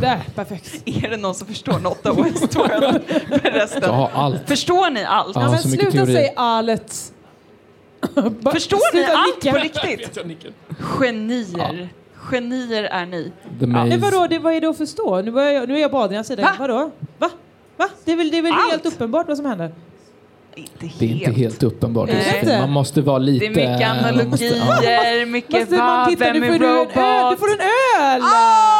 Där, perfekt. Är det någon som förstår något av Westworld? Förresten. Jag har allt. Förstår ni allt? Ja, men sluta säga allt. Förstår ni allt på riktigt? Genier. Genier är ni. The Men vadå, det, vad är det att förstå? Nu, jag, nu är jag på Adrians sida. Va? Vadå? Va? Va? Det är väl, det är väl helt uppenbart vad som händer? Inte. Det är inte helt uppenbart. Nej. Man måste vara Det lite... är mycket man måste- ja. analogier, mycket titta, vem är får du robot? får en öl! Åh!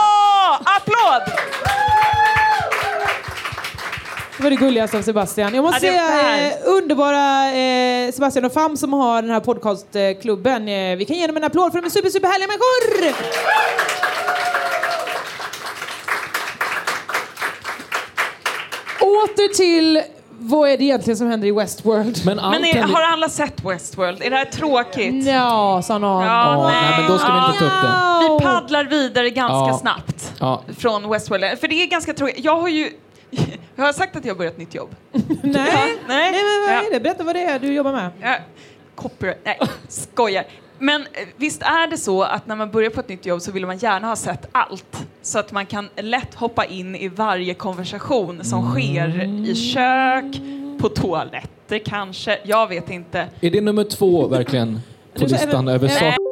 Var det gulligaste av Sebastian. Jag måste Ja, det säga, eh, underbara eh, Sebastian och Fam som har den här podcastklubben. Eh, vi kan ge dem en applåd för de är super, super härliga människor! Åter till vad är det egentligen som händer i Westworld? Men Men är, har alla sett Westworld? Är det här tråkigt? Ja, sa någon. Ja, Åh, nej, men då ska vi inte ta upp det. Vi paddlar vidare ganska Ja. snabbt Ja. från Westworld. För det är ganska tråkigt. Jag har ju... <laughs> Jag har sagt att jag har börjat ett nytt jobb. <laughs> Nej. nej. Nej, men vad Ja. är det? Berätta vad det är du jobbar med. Ja, copyright. Nej, skojar. Men eh, visst är det så att när man börjar på ett nytt jobb så vill man gärna ha sett allt. Så att man kan lätt hoppa in i varje konversation som sker i kök, på toaletter kanske. Jag vet inte. Är det nummer två verkligen på listan över saker?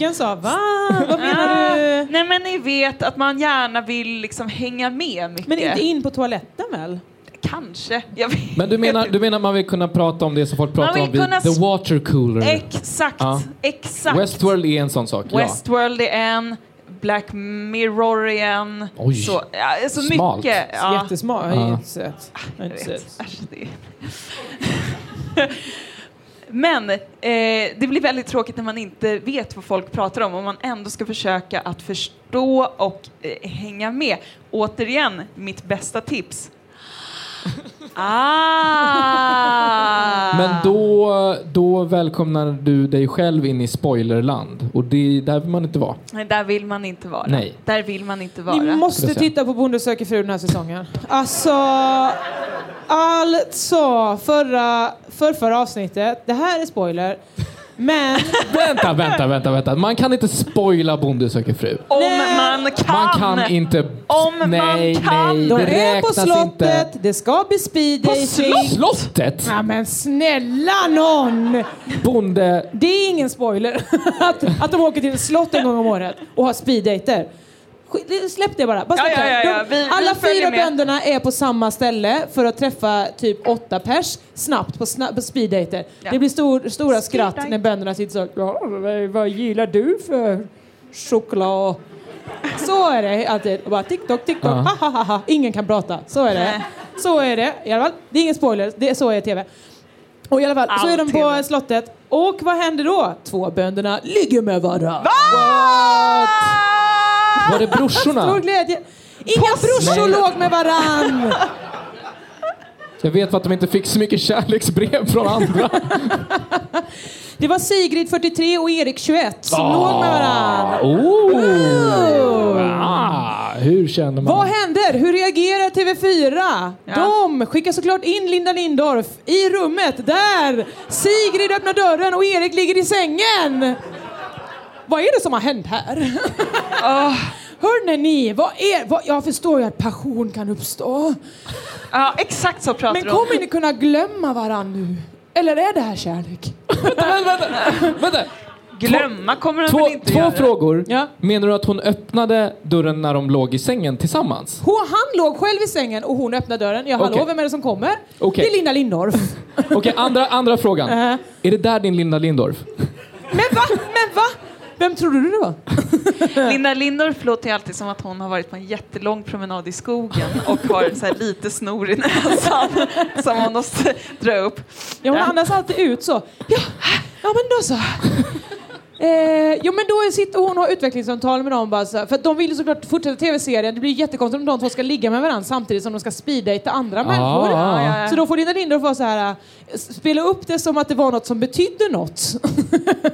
Publiken sa va? Vad menar du? Nej men ni vet att man gärna vill liksom hänga med mycket. Men inte in på toaletten väl? Kanske. Jag vet Men du menar, du menar man vill kunna prata om det som folk pratar om vid kunna the water cooler? Exakt, Ja. exakt. Westworld är en sån sak, ja. Westworld är en, Black Mirror är en. Oj. Så, ja, så Smalt. mycket. Ja. Jättesmart. Jag har Ja. inte sett. Jag har inte sett. Äsch, det är- <laughs> Men eh, det blir väldigt tråkigt när man inte vet vad folk pratar om och man ändå ska försöka att förstå och eh, hänga med. Återigen, mitt bästa tips ah! Men då, då välkomnar du dig själv in i spoilerland och det, där vill man inte vara. Nej, där vill man inte vara. Nej. Där vill man inte vara. Ni måste titta på Bonde söker fru den här säsongen. Alltså, alltså förra, för förra avsnittet, det här är spoiler, men Vänta, vänta, vänta, vänta. Man kan inte spoila Bonde söker fru. Om Nej. man kan! Man kan inte... Om man nej, kan. nej, de det är på slottet, inte. det ska bli speed På dating. slottet? Ja, men snälla någon! Bonde... Det är ingen spoiler <laughs> att, att de åker till ett slott en gång om året och har speeddejter. Släpp det bara. bara släpp Ja, ja, ja, ja. De, Vi- vi alla följer fyra med. bönderna är på samma ställe för att träffa typ åtta pers snabbt på, sna- på speeddejter. Ja. Det blir stor, stora skratt när bönderna sitter så ja, vad, vad gillar du för choklad? Så är det alltid. Och bara TikTok, TikTok, Ja. ha, ha, ha, ha. Ingen kan prata. Så är det. Så är det i alla fall. Det är ingen spoiler, det, så är TV. Och i alla fall, så All är de på TV. slottet. Och vad händer då? Två bönderna ligger med varandra. Var det brorsorna? Stor glädje. Inga brorsor Nej. låg med varann. Jag vet för att de inte fick så mycket kärleksbrev från andra. Det var Sigrid 43 och Erik 21 som låg med varann. Oh. Ah, hur känner man? Vad händer? Hur reagerar TV4? Ja. De skickar såklart in Linda Lindorff i rummet där Sigrid öppnar dörren och Erik ligger i sängen. Vad är det som har hänt här? Hörrni ni, vad är, vad, jag förstår ju att passion kan uppstå. Ja, exakt så pratar Men de. kommer ni kunna glömma varann nu? Eller är det här kärlek? vänta, vänta, vänta. Glömma kommer de Två, väl inte två göra? frågor. Ja. Menar du att hon öppnade dörren när de låg i sängen tillsammans? Hon, han låg själv i sängen och hon öppnar dörren. Ja, hallå, Okej. vem är det som kommer? Okej. Det är Linda Lindorff. Okej, andra, andra frågan. Äh. <laughs> Är det där din Linda Lindorff? Men va? Men va? Vem trodde du det var? <laughs> Linda Lindorff låter ju alltid som att hon har varit på en jättelång promenad i skogen och har så lite snor i näsan <laughs> som hon måste dra upp. Ja, hon andas alltid ut så. Ja, ja men då så. Eh, jo men då sitter hon och har utvecklingssamtal med dem bara så för de vill ju såklart fortsätta tv-serien. Det blir jättekonstigt om de två ska ligga med varandra samtidigt som de ska speeddejta andra människor. Ah. Ja, ja. Så då får Linda Lindorff vara så här, eh, spela upp det som att det var något som betydde något.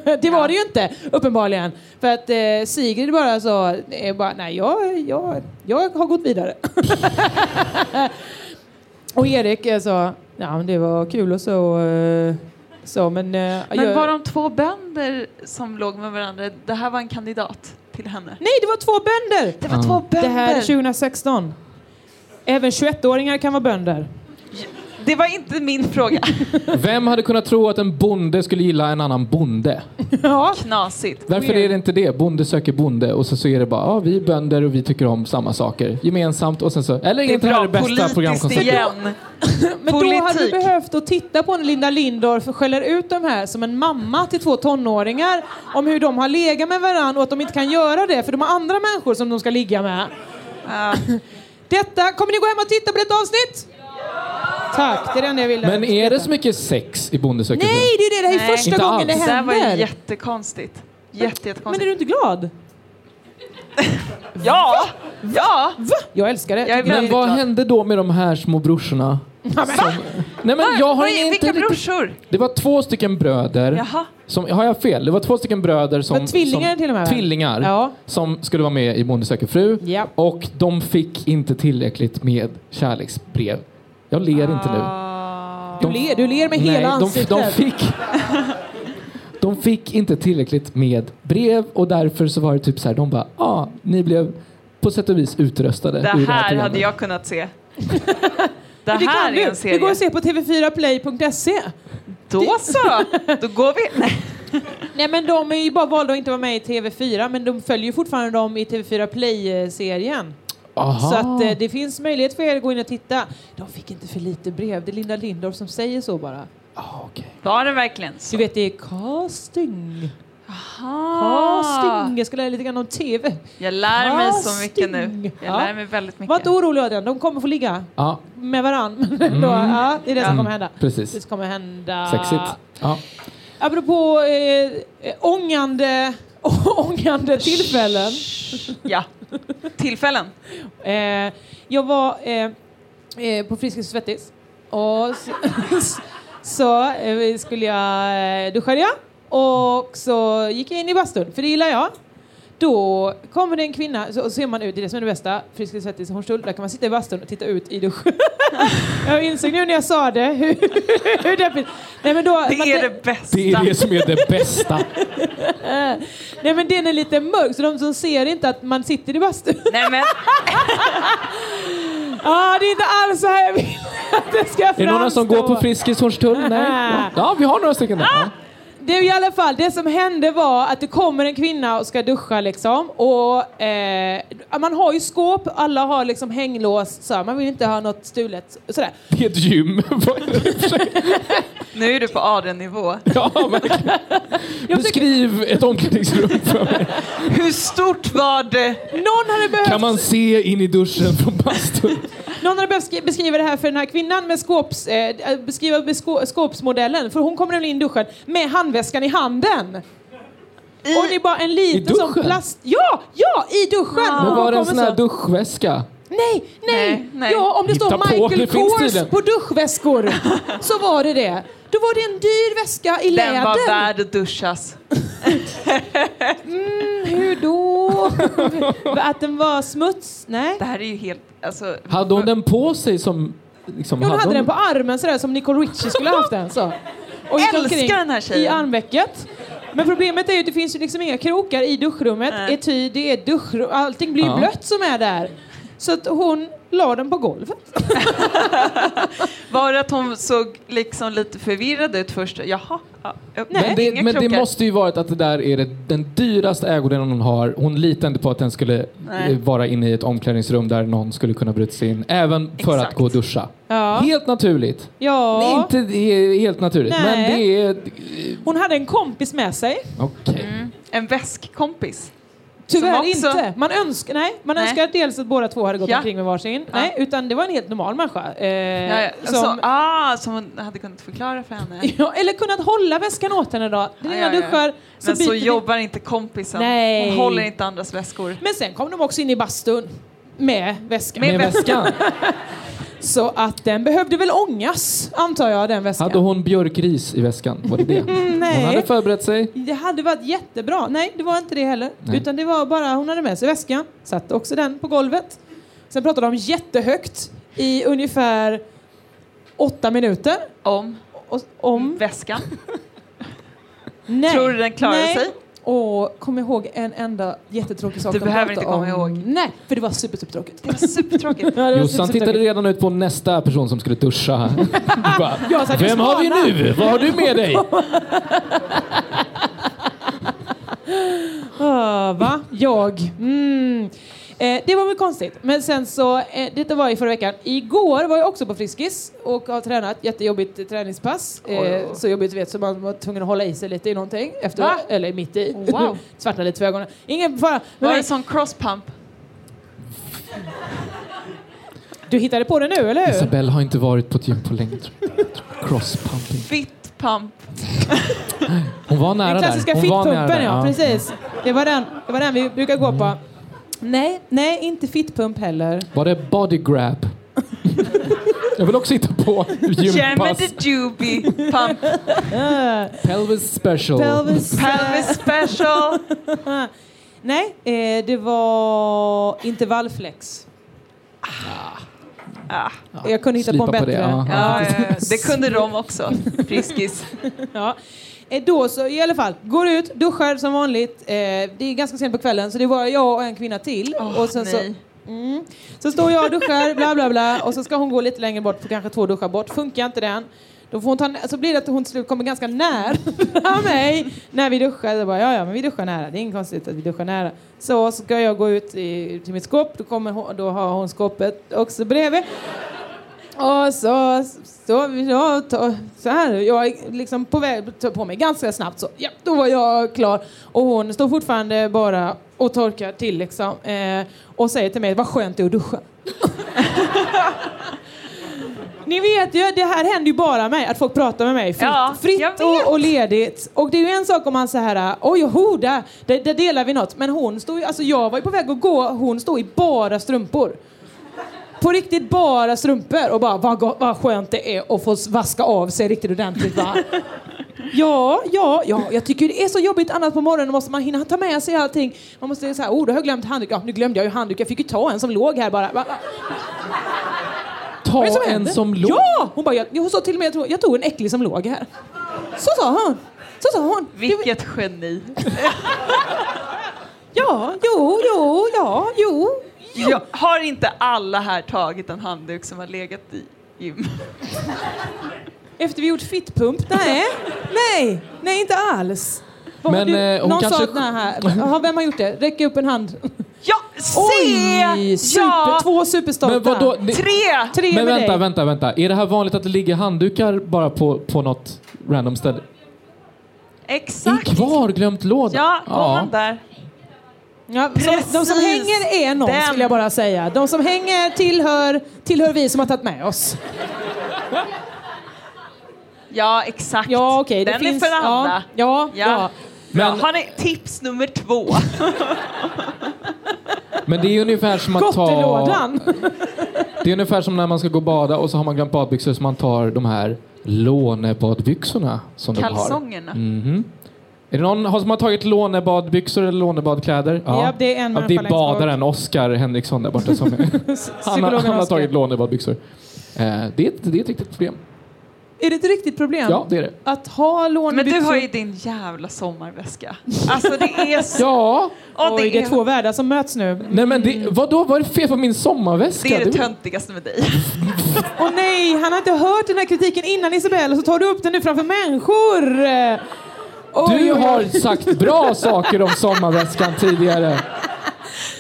<laughs> det var det ju inte, uppenbarligen. För att eh, Sigrid bara så, är bara, nej jag, jag, jag har gått vidare. <laughs> och Erik är så, ja men det var kul och så. Eh, så men, eh, Men jag, var de två bönder som låg med varandra? Det här var en kandidat till henne. Nej, det var två bönder! Det var två bönder. Det här är 2016. Även 21-åringar kan vara bönder. Det var inte min fråga. <laughs> Vem hade kunnat tro att en bonde skulle gilla en annan bonde? Ja. Knasigt. Varför är det inte det? Bonde söker bonde och så, så är det bara, ja vi är bönder och vi tycker om samma saker gemensamt och sen så, eller Det är inte det här bra det bästa politiskt programkonceptet. igen. <laughs> Men då hade du Politik. behövt att titta på när Linda Lindorff skäller ut de här som en mamma till två tonåringar om hur de har legat med varandra och att de inte kan göra det för de har andra människor som de ska ligga med. Ja. <laughs> Detta, kommer ni gå hem och titta på detta avsnitt? Tack, det är det enda jag ville Men är det så mycket sex i Bonde söker? Nej, det är det, det här är Nej. första Inte gången alls. det Det där var händer. jättekonstigt. Jätte, Men är jättekonstigt. du inte glad? Ja! Ja! Va? Jag älskar det. Jag är Men vad glad. hände då med de här små brorsorna? Som, nej men jag har är- inte Vilka riktigt- brorsor? Det var två stycken bröder. Jaha. Som, har jag fel? Det var två stycken bröder som... Tvillingar som, till och med, va? Tvillingar. Ja. Som skulle vara med i Bonde söker fru. Ja. Och de fick inte tillräckligt med kärleksbrev. Jag ler inte nu. Du ler, du ler med Nej, hela de, ansiktet. de fick... <laughs> De fick inte tillräckligt med brev och därför så var det typ så här, de bara, ja, ah, ni blev på sätt och vis utröstade Det ur det här här hade jag kunnat se. <laughs> Det det här kan är du. en Det serie. går att se på tv4play.se. Då så! Då går vi... <laughs> Nej. Nej men de är ju bara valda att inte vara med i TV4 men de följer ju fortfarande dem i TV4 Play-serien. Aha. Så att eh, det finns möjlighet för er att gå in och titta. De fick inte för lite brev. Det är Linda Lindorff som säger så bara. Ah, okej. Var det verkligen så? Du vet det är casting. Aha. Casting. Jag ska lära lite grann om TV. Jag lär mig så mycket nu. Casting. Jag Ja. lär mig väldigt Var mycket. inte orolig Adrian, de kommer få ligga Ja, med varann. <laughs> Men ändå, ja, det är det som kommer hända. precis. Det kommer hända. Sexigt. Ja. Apropå eh, eh, ångande, <laughs> ångande tillfällen. Ja. Tillfällen. Eh, jag var eh, eh, på Friskis och Svettis och så, <laughs> så eh, skulle jag duscha, duschade jag och så gick jag in i bastun, för det gillar jag. Då kommer det en kvinna, så, och ser man ut, det är det som är det bästa, Friskis Svettis Hornstull, där kan man sitta i bastun och titta ut i duschen. <laughs> jag insåg nu när jag sa det hur, <laughs> hur deppigt. Nej men då, Det man- är det bästa. Det är det som är det bästa. <laughs> Nej men den är lite mörk så de som ser inte att man sitter i bastun. Nej men, Ja, det är inte alls så här jag vill att det ska Är det några som går på framstå. Friskis Hornstull? Nej. Ja, vi har några stycken där. Är i alla fall, det som hände var att det kommer en kvinna och ska duscha liksom och eh, man har ju skåp, alla har liksom hänglås så här, man vill inte ha något stulet sådär. Det är ett gym. <laughs> Vad är det för sig? nu är du på Adrian-nivå. ja, verkligen. Beskriv ett omklädningsrum för mig. Hur stort var det? Någon hade behövt, Kan man se in i duschen från bastun? någon hade behövt skri- beskriva det här för den här kvinnan med skåps, eh, beskriva skåpsmodellen för hon kommer nämligen in i duschen med handväskan i handen. Och det är bara en liten I sån plast... Ja, ja, i duschen! Men Och var hon det en sån här duschväska? Nej, nej, Nej, nej. Ja, om det Hitta står på, Michael Kors på duschväskor så var det det. Då var det en dyr väska i Den var läder. värd att duschas. <laughs> Hur då? <laughs> Att den var smuts? Nej. Det här är ju helt... Alltså, Hade hon den på sig som... Liksom, Hon hade den på armen sådär som Nicole Richie skulle ha haft den. Så. Och Älskar den här tjejen. I armvecket. Men problemet är ju att det finns ju liksom inga krokar i duschrummet. Nej. Ety, det är duschrum, allting blir Ja. blött som är där. Så att hon la den på golvet. <laughs> Var det att hon såg liksom lite förvirrad ut först? Jaha. Ja, ja, Nej. Men, det, men det måste ju varit att det där är det, den dyraste ägodelen hon har. Hon litar inte på att den skulle Nej. eh, vara inne i ett omklädningsrum där någon skulle kunna bryta sig in. Även för att Exakt. gå och duscha. Ja. Helt naturligt. ja. Nej, inte helt naturligt, men Nej. det är... Hon hade en kompis med sig. Okej. En väskkompis. Tyvärr också- inte. Man önskar, nej, man Nej. önskar dels att båda två hade gått Ja. omkring med varsin. Ja. Nej, utan det var en helt normal människa. Eh, Ja, ja. som, Så, ah, som hon hade kunnat förklara för henne. <laughs> ja, eller kunnat hålla väskan åt henne då. Den ena duschar, så Men så vi- jobbar inte kompisen. Nej. Hon håller inte andras väskor. Men sen kom de också in i bastun med väskan. Med Med väskan. <laughs> Så att den behövde väl ångas, antar jag, den väskan. Hade hon björkris i väskan? Var det det? <laughs> Nej. Hon hade förberett sig. Det hade varit jättebra. Nej, det var inte det heller. Nej. Utan det var bara, hon hade med sig väskan, satte också den på golvet. Sen pratade de jättehögt i ungefär åtta minuter. Om Och, om... väskan. Nej. Tror du den klarar Nej. sig? Och kom ihåg en enda jättetråkig sak Du behöver inte komma om. ihåg. Nej, för det var super, supertråkigt. Det var supertråkigt. <laughs> Ja, Jossan super, tittade redan ut på nästa person som skulle duscha. <laughs> Bara, och Vem har vi nu? Vad har du med dig? <laughs> Ah, va? Jag? Mm. Eh, det var väl konstigt. Men sen så, eh, detta var i förra veckan. Igår var jag också på Friskis och har tränat. Jättejobbigt eh, träningspass. Eh, så jobbigt vet så man var tvungen att hålla i sig lite i någonting. Efter, Va? eller mitt i. Wow. <laughs> Svartnade lite för ögonen. Ingen fara. Men Var det sån crosspump? du hittade på det nu, eller hur? Isabelle har inte varit på ett gym på länge. Crosspumping. Fit pump. Hon var nära Den där. klassiska Hon var nära fittpumpen, där. ja. Precis. Det var, den, det var den vi brukar gå på. Nej, nej, inte fittpump heller. Var det body grab? <laughs> Jag vill också hitta på Känn med gympass. the doobie pump. <laughs> Pelvis special. Pelvis. Pelvis special. <laughs> Nej, eh, det var intervallflex. Ah. Jag kunde hitta på en Slipa på bättre. det, ja. Ja, ja, ja. Det kunde de också. Friskis. Ja. Eh, Då så, i alla fall, går ut, duschar som vanligt. Eh, det är ganska sent på kvällen så det var jag och en kvinna till. Åh, och sen så, mm, så står jag och duschar, bla bla bla. Och så ska hon gå lite längre bort, på kanske två duschar bort. Funkar inte den. Då får hon ta, så blir det att hon till slut kommer ganska nära <laughs> mig när vi duschar. Jag bara, ja, ja, men vi duschar nära. Det är inget konstigt att vi duschar nära. Så ska jag gå ut i, till mitt skåp. Då, kommer hon, då har hon skåpet också bredvid. Och så vi ja, så här. Jag är liksom på väg att ta på mig ganska snabbt. Så ja, då var jag klar. Och hon står fortfarande bara och torkar till liksom. Eh, och säger till mig, vad skönt det är att duscha. <laughs> Ni vet ju, det här händer ju bara mig, att folk pratar med mig fritt, Ja, fritt och, och ledigt. Och det är ju en sak om man så här, oj, ho, där, där, där delar vi något. Men hon stod ju, alltså jag var ju på väg att gå, hon stod i bara strumpor. På riktigt bara strumpor och bara vad, vad skönt det är att få vaska av sig riktigt ordentligt va. <laughs> Ja, ja, ja, jag tycker det är så jobbigt annars på morgonen måste man hinna ta med sig allting. Man måste säga oh, då har jag glömt handduk. Ja, nu glömde jag ju handduk. Jag fick ju ta en som låg här bara. Va. Ta Vad är det en hände? som låg. Ja! Hon bara, jag, hon sa till och med, jag tog, jag tog en äcklig som låg här. Så sa hon. Så sa hon. Vilket geni. <laughs> Ja, jo, jo, ja, jo. Jag, har inte alla här tagit en handduk som har legat i gym? Efter vi gjort fittpump? Nej, nej, nej inte alls. Vad har Men, du, eh, hon någon kanske- sa här. Jaha, vem har gjort det? Räck upp en hand. Ja, se! Oj! Super, ja, Två superstolta. Vadå? Det- tre! Tre Men med vänta, dig. vänta, vänta. Är det här vanligt att det ligger handdukar bara på, på något random ställe? Exakt. I kvarglömt låda? Ja, går man där. Ja, som, de som hänger är någon, Den. skulle jag bara säga. De som hänger tillhör, tillhör vi som har tagit med oss. Ja, exakt. Ja, det Den finns, är för alla. Ja, ja, Ja. ja. Men, Har ni tips nummer två? <laughs> men det är ungefär som att ta... <laughs> Det är ungefär som när man ska gå och bada och så har man glömt badbyxor så man tar de här lånebadbyxorna som de har. Kalsongerna. Mhm. Är det någon har- som har tagit lånebadbyxor eller lånebadkläder? Ja, det är en ja, Det är badaren Oskar Henriksson där borta som <laughs> han, har- han har tagit lånebadbyxor. Eh, det, är ett, det är ett riktigt problem. Är det ett riktigt problem? Ja, det är det. Att ha Men lånebyxor? du har ju din jävla sommarväska. Alltså det är <laughs> så... Ja, Åh, Oj, det är två världar som möts nu. nej men det, vadå, vad är det fel på min sommarväska? det är det Det- töntigaste med dig. Åh nej, han har inte hört den här kritiken innan Isabelle och så tar du upp den nu framför människor. Oj, Du har sagt bra saker om sommarväskan tidigare.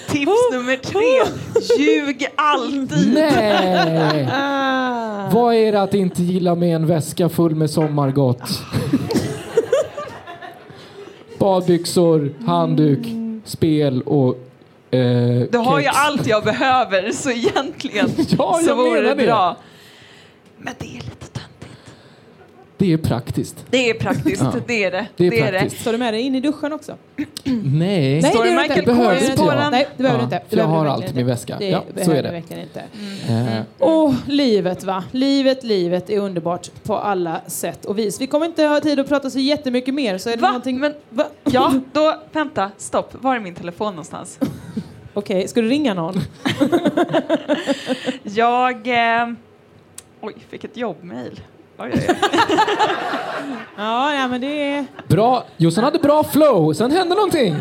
Tips nummer tre. Ljug alltid. Nej! Ah. Vad är det att inte gilla med en väska full med sommargott? Badbyxor, handduk, spel och eh, Du har ju allt jag behöver så egentligen <laughs> Ja, så vore det det. bra. Men det är. Det är praktiskt. Det är praktiskt, Ja. det är det. Det är det, praktiskt. Tar du med dig in i duschen också? <clears throat> Nej. Står det Michael Det på inte. den? Nej, det behöver Ja, inte. Det jag behöver har allt i min väska. Det Ja, så behöver är det. verkligen inte. Eh, Åh, livet va. Livet, livet är underbart på alla sätt och vis. Vi kommer inte ha tid att prata så jättemycket mer. Så är det Va? någonting... Men, Va? ja, <laughs> då, vänta, stopp. Var är min telefon någonstans? Okej, ska du ringa någon? <laughs> Jag... Eh, oj, fick ett jobbmail. <laughs> Ja, ja men det är... bra. Jossan hade bra flow, sen hände någonting.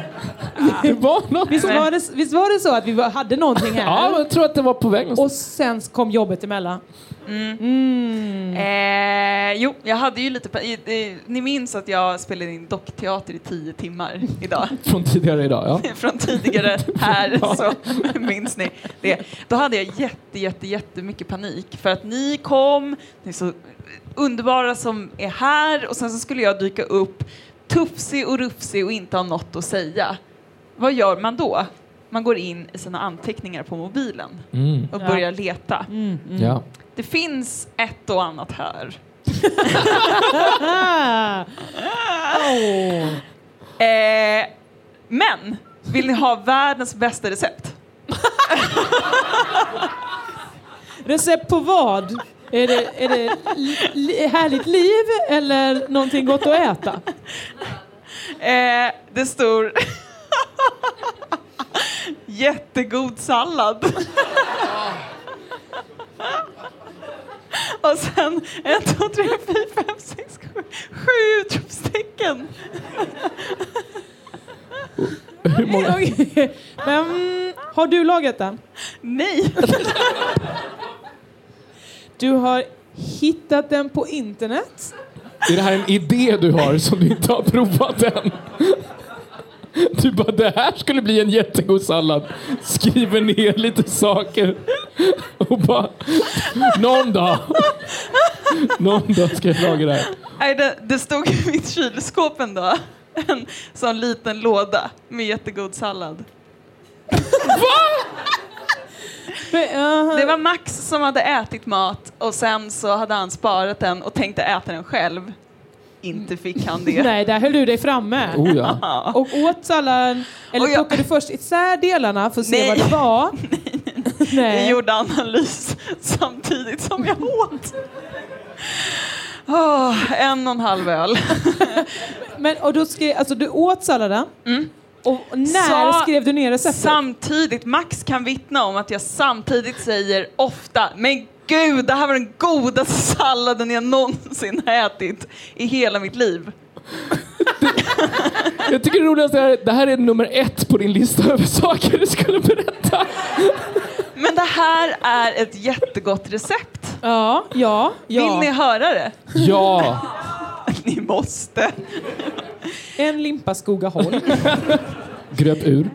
Det var något. Visst var det, visst var det så att vi hade någonting här? Ja, men jag tror att det var på väg någonstans. Och sen kom jobbet emellan. Mm. Eh, jo, jag hade ju lite... i- Ni minns att jag spelade in dockteater i tio timmar idag? <laughs> Från tidigare idag, ja. <laughs> Från tidigare här, <laughs> så minns ni det. Då hade jag jätte, jätte, jättemycket panik för att ni kom, ni är så underbara som är här och sen så skulle jag dyka upp tufsig och rufsig och inte ha något att säga. Vad gör man då? Man går in i sina anteckningar på mobilen Mm. och Ja. börjar leta. Mm, mm. ja. Det finns ett och annat här. Åh. <laughs> Eh, men, vill ni ha världens bästa recept? <laughs> Recept på vad? Är det, är det li, härligt liv eller någonting gott att äta? Eh, det står jättegod sallad. Och sen en, två, tre, fyra, fem, sex, sju, sju utropstecken. Hur många? Men har du lagat den? Nej. Du har hittat den på internet? Är det här en idé du har som du inte har provat än? <laughs> Du bara, det här skulle bli en jättegod sallad. Skriver ner lite saker. Och bara, någon dag. Någon dag ska jag laga det här. Nej, det, det stod i mitt kylskåp en dag. En sån liten låda med jättegod sallad. Det var Max som hade ätit mat och sen så hade han sparat den och tänkte äta den själv. Inte fick han det. <laughs> Nej, där höll du dig framme. Oh ja. <laughs> Och åt salladen, eller Och jag- plockade först isär delarna för att se Nej. vad det var. <laughs> Jag Nej. gjorde analys samtidigt som jag åt. Åh, en och en halv öl. Men, och då skrev, alltså du åt salladen. Och när Mm. Sa- skrev du ner receptet? Samtidigt, Max kan vittna om att jag samtidigt säger ofta Men gud, det här var den godaste salladen jag någonsin har ätit i hela mitt liv. <laughs> Jag tycker det roligaste är det här är nummer ett på din lista över saker du skulle berätta. Men det här är ett jättegott recept. Ja, ja, ja. Vill ni höra det? Ja. <laughs> Ni måste. En limpa Skogaholm. <laughs> Gröp ur.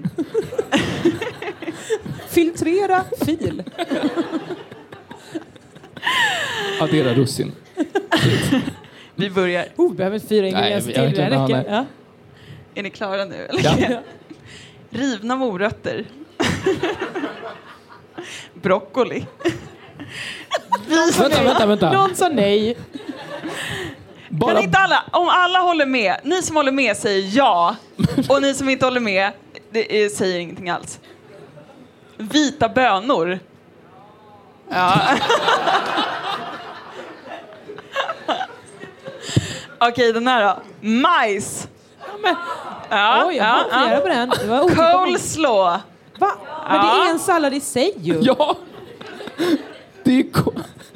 Filtrera fil. Addera russin. Vi börjar. Oh, vi behöver fyra ingredienser till. Det räcker. Ja. Är ni klara nu? Eller? Ja. <laughs> Rivna morötter. <laughs> Broccoli. Vänta, vänta, vänta. Någon sa nej. Bara, Kan inte alla, om alla håller med, ni som håller med säger ja och ni som inte håller med det, är, säger ingenting alls. Vita bönor. Ja. Okej, den här då. Majs. Men, Ja, oj, jag ja, ja, ja. på den. Det var. Coleslaw. Va? Men det Ja. är en sallad i sig ju. ja. Det är ko-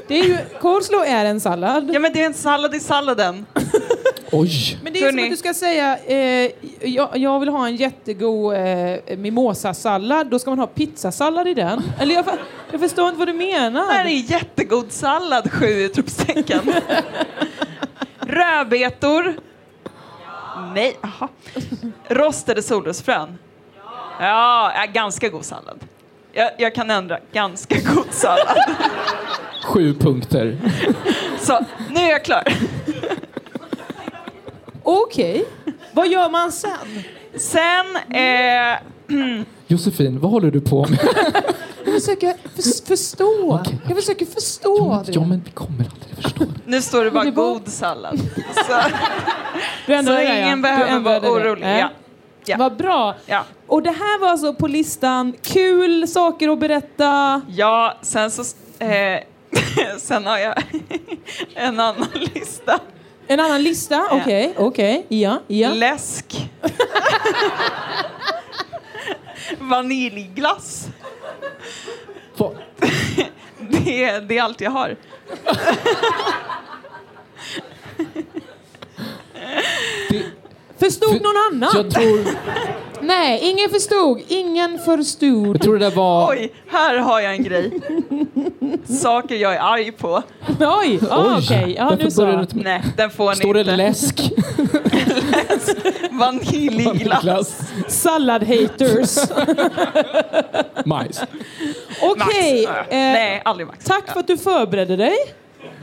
Det är ju, coleslaw är en sallad. Ja, men det är en sallad i salladen. <laughs> Oj. Men det är som Hörni. att du ska säga, eh, jag, jag vill ha en jättegod eh, mimosasallad, då ska man ha pizzasallad i den. Eller jag, fa- jag förstår inte vad du menar. Det här är jättegod sallad, sju utropstecken. <laughs> Rödbetor. Nej, aha. Rostade solrosfrön. Ja, ja, ganska god sallad. Jag, jag kan ändra. Ganska god sallad. Sju punkter. Så, nu är jag klar. Okej. Vad gör man sen? Sen, eh, <clears throat> Josefin, vad håller du på med? Jag försöker förs- förstå. Okej. Jag försöker förstå. Ja, Adrian. ja men vi kommer aldrig förstå. nu står det bara god sallad. Så, Du ändrade så det, ja. ingen Du behöver vara det. orolig. Nej. Ja. Ja. Vad bra. Ja. Och det här var alltså på listan kul saker att berätta. Ja, sen så... Eh, <laughs> sen har jag <laughs> en annan lista. En annan lista? Okej, okej. Ja, ja. Läsk. <laughs> Vaniljglass. Det, är- det är allt jag har. Det, Förstod För- någon annan? jag, tror, <laughs> Nej, ingen förstod. Ingen förstod. jag tror det där var... Oj, här har jag en grej. Saker jag är arg på. <laughs> Oj, ah, Oj, okej. Ja, börjar du inte med... Nej, den får ni Står det inte. läsk? <laughs> Vaniljglass. Glass. Sallad-haters. Majs. Okej. Max. eh, Nej, aldrig Max. Tack för att du förberedde dig.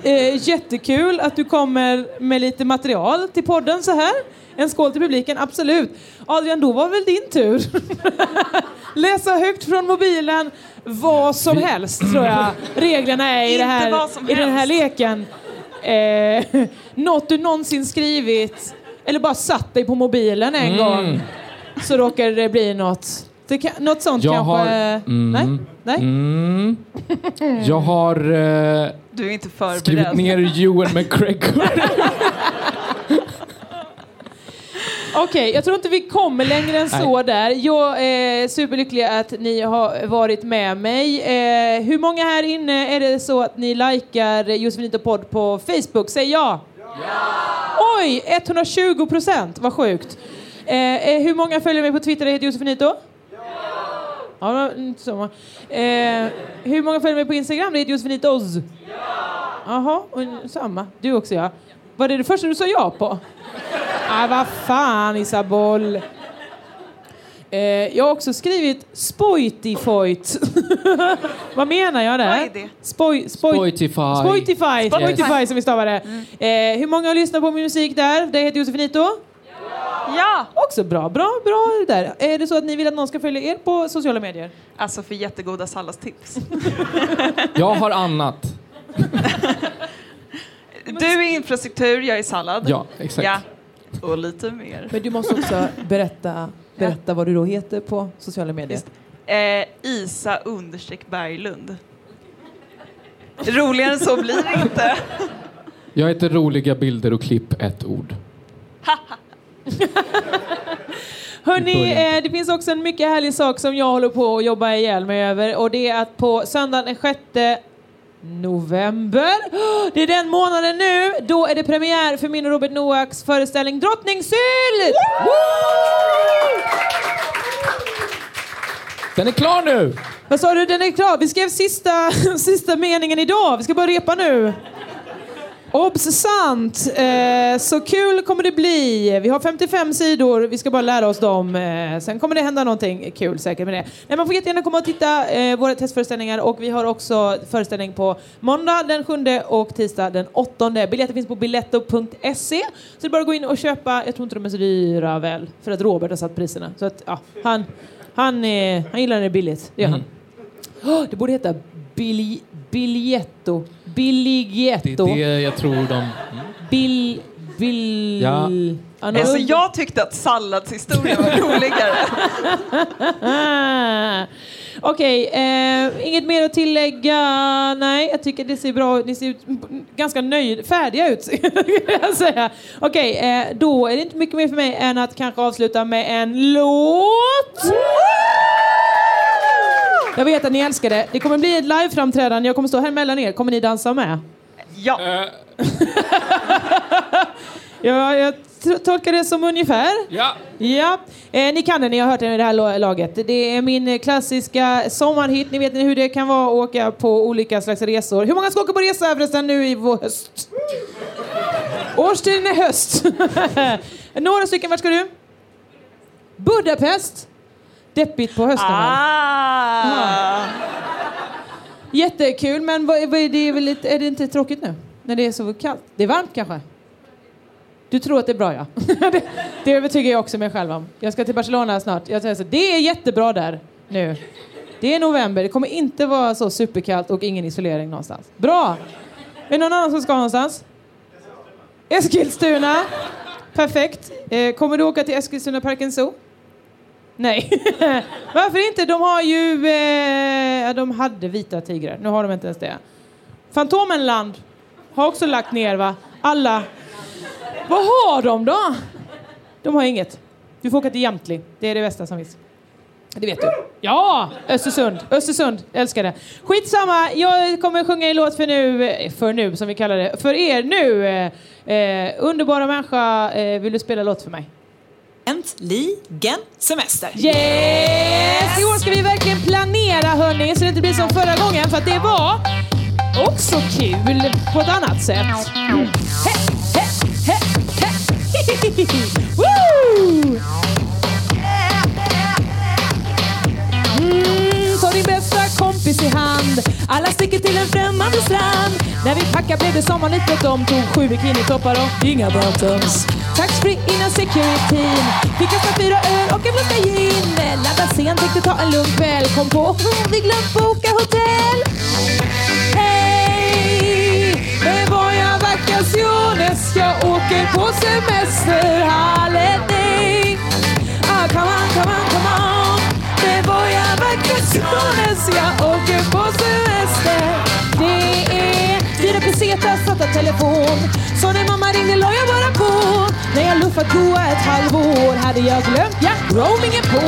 Eh, jättekul att du kommer med lite material till podden så här. En skål till publiken, absolut. Adrian, då var väl din tur. <laughs> Läsa högt från mobilen, vad som helst tror jag reglerna är i, det här, i den här leken. Eh, <laughs> något du någonsin skrivit eller bara satt dig på mobilen en Mm. gång så råkar det bli något. Det kan, något sånt Jag kanske... har- mm. Nej? Nej? Mm. Jag har eh, Du är inte förberedd. Skrivit ner Ewan McGregor. <laughs> Okej, jag tror inte vi kommer längre än så där. Jag är superlycklig att ni har varit med mig. Eh, hur många här inne är det så att ni likar Josefinito podd på Facebook? Säg ja! Ja! Oj, 120 procent, vad sjukt. Eh, eh, hur många följer mig på Twitter? Det heter Josefinito? Ja! Inte så många. Eh, hur många följer mig på Instagram? Det heter Josefinitos? Ja! Jaha, och samma. Du också ja. Var det det första du sa ja på? Nej, vad fan Isabel. Eh, jag har också skrivit spoityfoit. <laughs> vad menar jag där? Vad är det? Spoj, spoj, Spotify. Spotify, Spotify. Som vi stavar det. Eh, hur många har lyssnat på min musik där? Det heter Josefinito. Ja! Också bra, bra, bra där. Är det så att ni vill att någon ska följa er på sociala medier? Alltså för jättegoda salladstips. Jag har annat. <laughs> Du är infrastruktur, jag är sallad. Ja, exakt. Ja. Och lite mer. Men du måste också <laughs> berätta, berätta vad du då heter på sociala medier. Eh, Isa understreck Berglund. Roligare än så blir det inte. <laughs> Jag heter roliga bilder och klipp, ett ord. <laughs> Hörni, eh, det finns också en mycket härlig sak som jag håller på att jobba ihjäl mig över och det är att på söndagen den 6 november, <gasps> det är den månaden nu, då är det premiär för min och Robert Noaks föreställning Drottningsylt! Den är klar nu! Vad sa du, den är klar. Vi skrev sista, <laughs> sista meningen idag, vi ska bara repa nu. Obs! Sant! Eh, så kul kommer det bli. Vi har 55 sidor, vi ska bara lära oss dem. Eh, sen kommer det hända någonting kul säkert med det. Nej, man får jättegärna komma och titta eh, våra testföreställningar och vi har också föreställning på måndag den 7 och tisdag den 8. Biljetter finns på biletto.se. Så det är bara att gå in och köpa. Jag tror inte de är så dyra väl, för att Robert har satt priserna. Så att, ja, han, han, eh, han gillar när det är billigt, det gör han. Åh, det borde heta bil, biljetto. Det Biljetto. är det jag tror de... Bil... Bil... Ja. Ja, Alltså jag tyckte att salladshistorien var roligare. <laughs> Okej, eh, inget mer att tillägga? Nej, jag tycker det ser bra ut. Ni ser ut ganska nöjd, färdiga ut. <laughs> Okej, eh, då är det inte mycket mer för mig än att kanske avsluta med en låt. Jag vet att ni älskar det. Det kommer bli ett liveframträdande. Jag kommer stå här mellan er. Kommer ni dansa med? Ja. <laughs> Ja, jag tolkar det som ungefär. Ja. Ja, eh, ni kan den, ni har hört den i det här laget. Det är min eh, klassiska sommarhit. Ni vet hur det kan vara att åka på olika slags resor. Hur många ska åka på resa förresten nu i vår höst? Årstiden är höst. <laughs> Några stycken, vart ska du? Budapest. Deppigt på hösten? Ah. Jättekul, men vad, vad är, det väl lite, är det inte tråkigt nu? När det är så kallt? Det är varmt kanske? Du tror att det är bra ja. <laughs> det, det övertygar jag också mig själv om. Jag ska till Barcelona snart. Jag säger så, det är jättebra där nu. Det är november, det kommer inte vara så superkallt och ingen isolering någonstans. Bra! Är det någon annan som ska någonstans? Eskilstuna. Perfekt. Eh, kommer du åka till Eskilstuna Parken Zoo? Nej. <laughs> Varför inte? De har ju... Eh, de hade vita tigrar. Nu har de inte ens det. Fantomenland har också lagt ner va? Alla. Vad har de då? De har inget. Du får åka till Jamtli. Det är det bästa som finns. Det vet du. Ja! Östersund. Östersund. Älskar det. Skitsamma. Jag kommer sjunga en låt för nu, eh, för nu som vi kallar det. För er nu. Eh, eh underbara människa. Eh, vill du spela låt för mig? Äntligen semester! Yes! I år ska vi verkligen planera hörni, så det inte blir som förra gången för att det var också kul på ett annat sätt. He, he, he, he. <laughs> Woo! Mm, ta din bästa kompis i hand Alla sticker till en främmande strand När vi packade blev det sommarligt De Tog sju bikinitoppar och inga bottoms Taxfree innan securityn Vi kastar fyra öl och en flaska gin. Ladda sent, tänkte ta en lugn kväll. Kom på, oh, vi glömt boka hotell. Hej! Det var jag vacaciones Jag åker på semester. Hallänning. Ah, come on, come on, come on. Det var jag vacaciones Jag åker på semester telefon. Så när mamma ringde la jag bara på. När jag luffat goa ett halvår hade jag glömt, ja, roamingen på.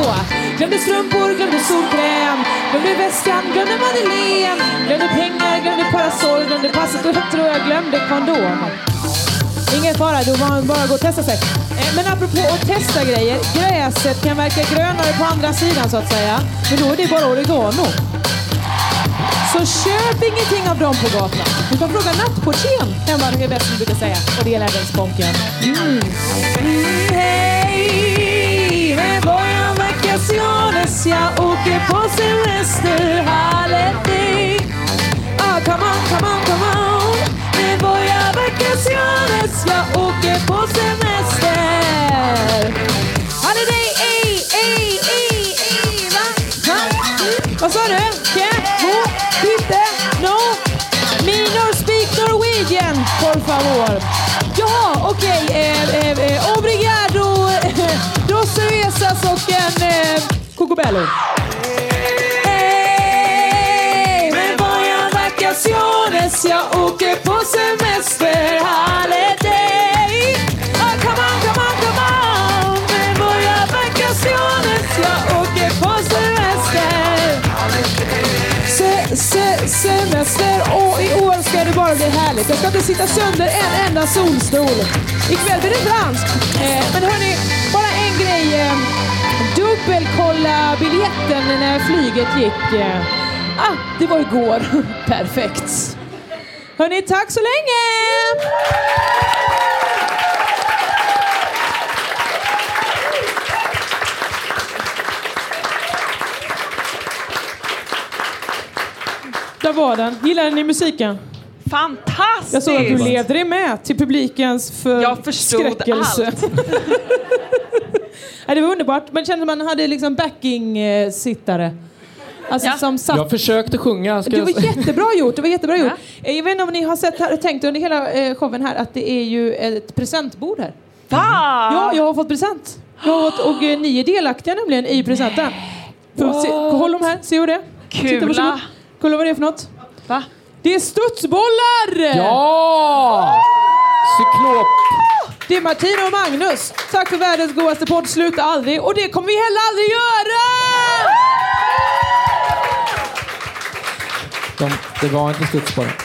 Glömde strumpor, glömde solkräm, glömde väskan, glömde Madeleine. Glömde pengar, glömde parasoll, glömde passet och jag tror jag glömde kondom. Ingen fara, då var man bara gå och testa sig. Eh, men apropå att testa grejer, gräset kan verka grönare på andra sidan så att säga. Men då är det bara oregano. Så köp ingenting av dem på gatan. Du kan fråga nattportieren hemma bäst västen brukar säga. Och det gäller även sponken. Mm. Mm, hej, favor. Jaha, okej. Eh, eh, obrigado. Dos cervezas och en eh, cocobello. Hey, me voy a vacaciones, jag åker på semester, det är härligt. Jag ska inte sitta sönder en enda solstol. Ikväll blir det franskt. Eh, men hörni, bara en grej. Eh, dubbelkolla biljetten när flyget gick. Eh, ah, det var igår. <laughs> Perfekt. Hörni, tack så länge! Där var den. Gillade ni musiken? Fantastiskt! Jag såg att du levde dig med till publikens för Jag allt. <laughs> Nej, det var underbart. Man kände att man hade liksom backing-sittare. Alltså Ja. som satt Jag försökte sjunga. Ska det var jättebra gjort. Det var jättebra gjort. Eh, Jag vet inte om ni har sett här, tänkt under hela eh, showen här att det är ju ett presentbord här. Va? Ja, jag har fått present. Jag har fått, och eh, ni är delaktiga nämligen i presenten. Se, håll dem här, ser du det? Titta, Kula. Kolla vad det är för något. Va? Det är studsbollar! Ja! Cyklop. Det är Martina och Magnus. Tack för världens godaste podd. Sluta aldrig. Och det kommer vi heller aldrig göra! De, det var inte studsbollar.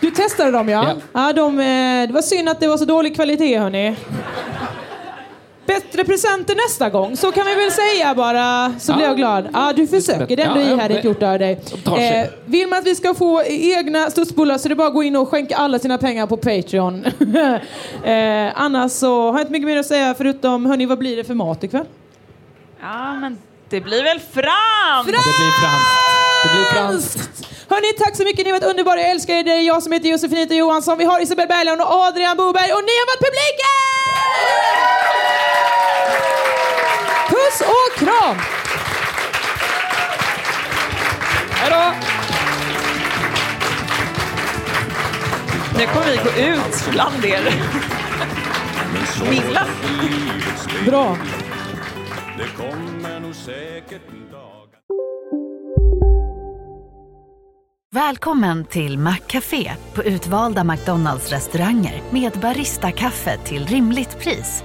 Du testade dem ja? Ja. ja de, eh, det var synd att det var så dålig kvalitet hörni. Bättre presenter nästa gång, så kan vi väl säga bara. Så Ja. blir jag glad. Ja, du försöker. Det är ändå ihärdigt gjort av dig. Eh, vill man att vi ska få egna studsbollar så är det bara att gå in och skänka alla sina pengar på Patreon. <laughs> eh, annars så har jag inte mycket mer att säga förutom, hörni, vad blir det för mat ikväll? Ja, men det blir väl fram! Det blir franskt. Det blir franskt. Hörni, tack så mycket. Ni har varit underbara. Jag älskar er. Det är jag som heter Josefinita Johansson. Vi har Isabel Berglund och Adrian Boberg och ni har varit publiken! Puss och kram! Hej då! Nu kommer vi gå ut bland er. Milla. Bra. Det kommer nog säkert en dag Välkommen till Maccafé på utvalda McDonalds restauranger med Baristakaffe till rimligt pris.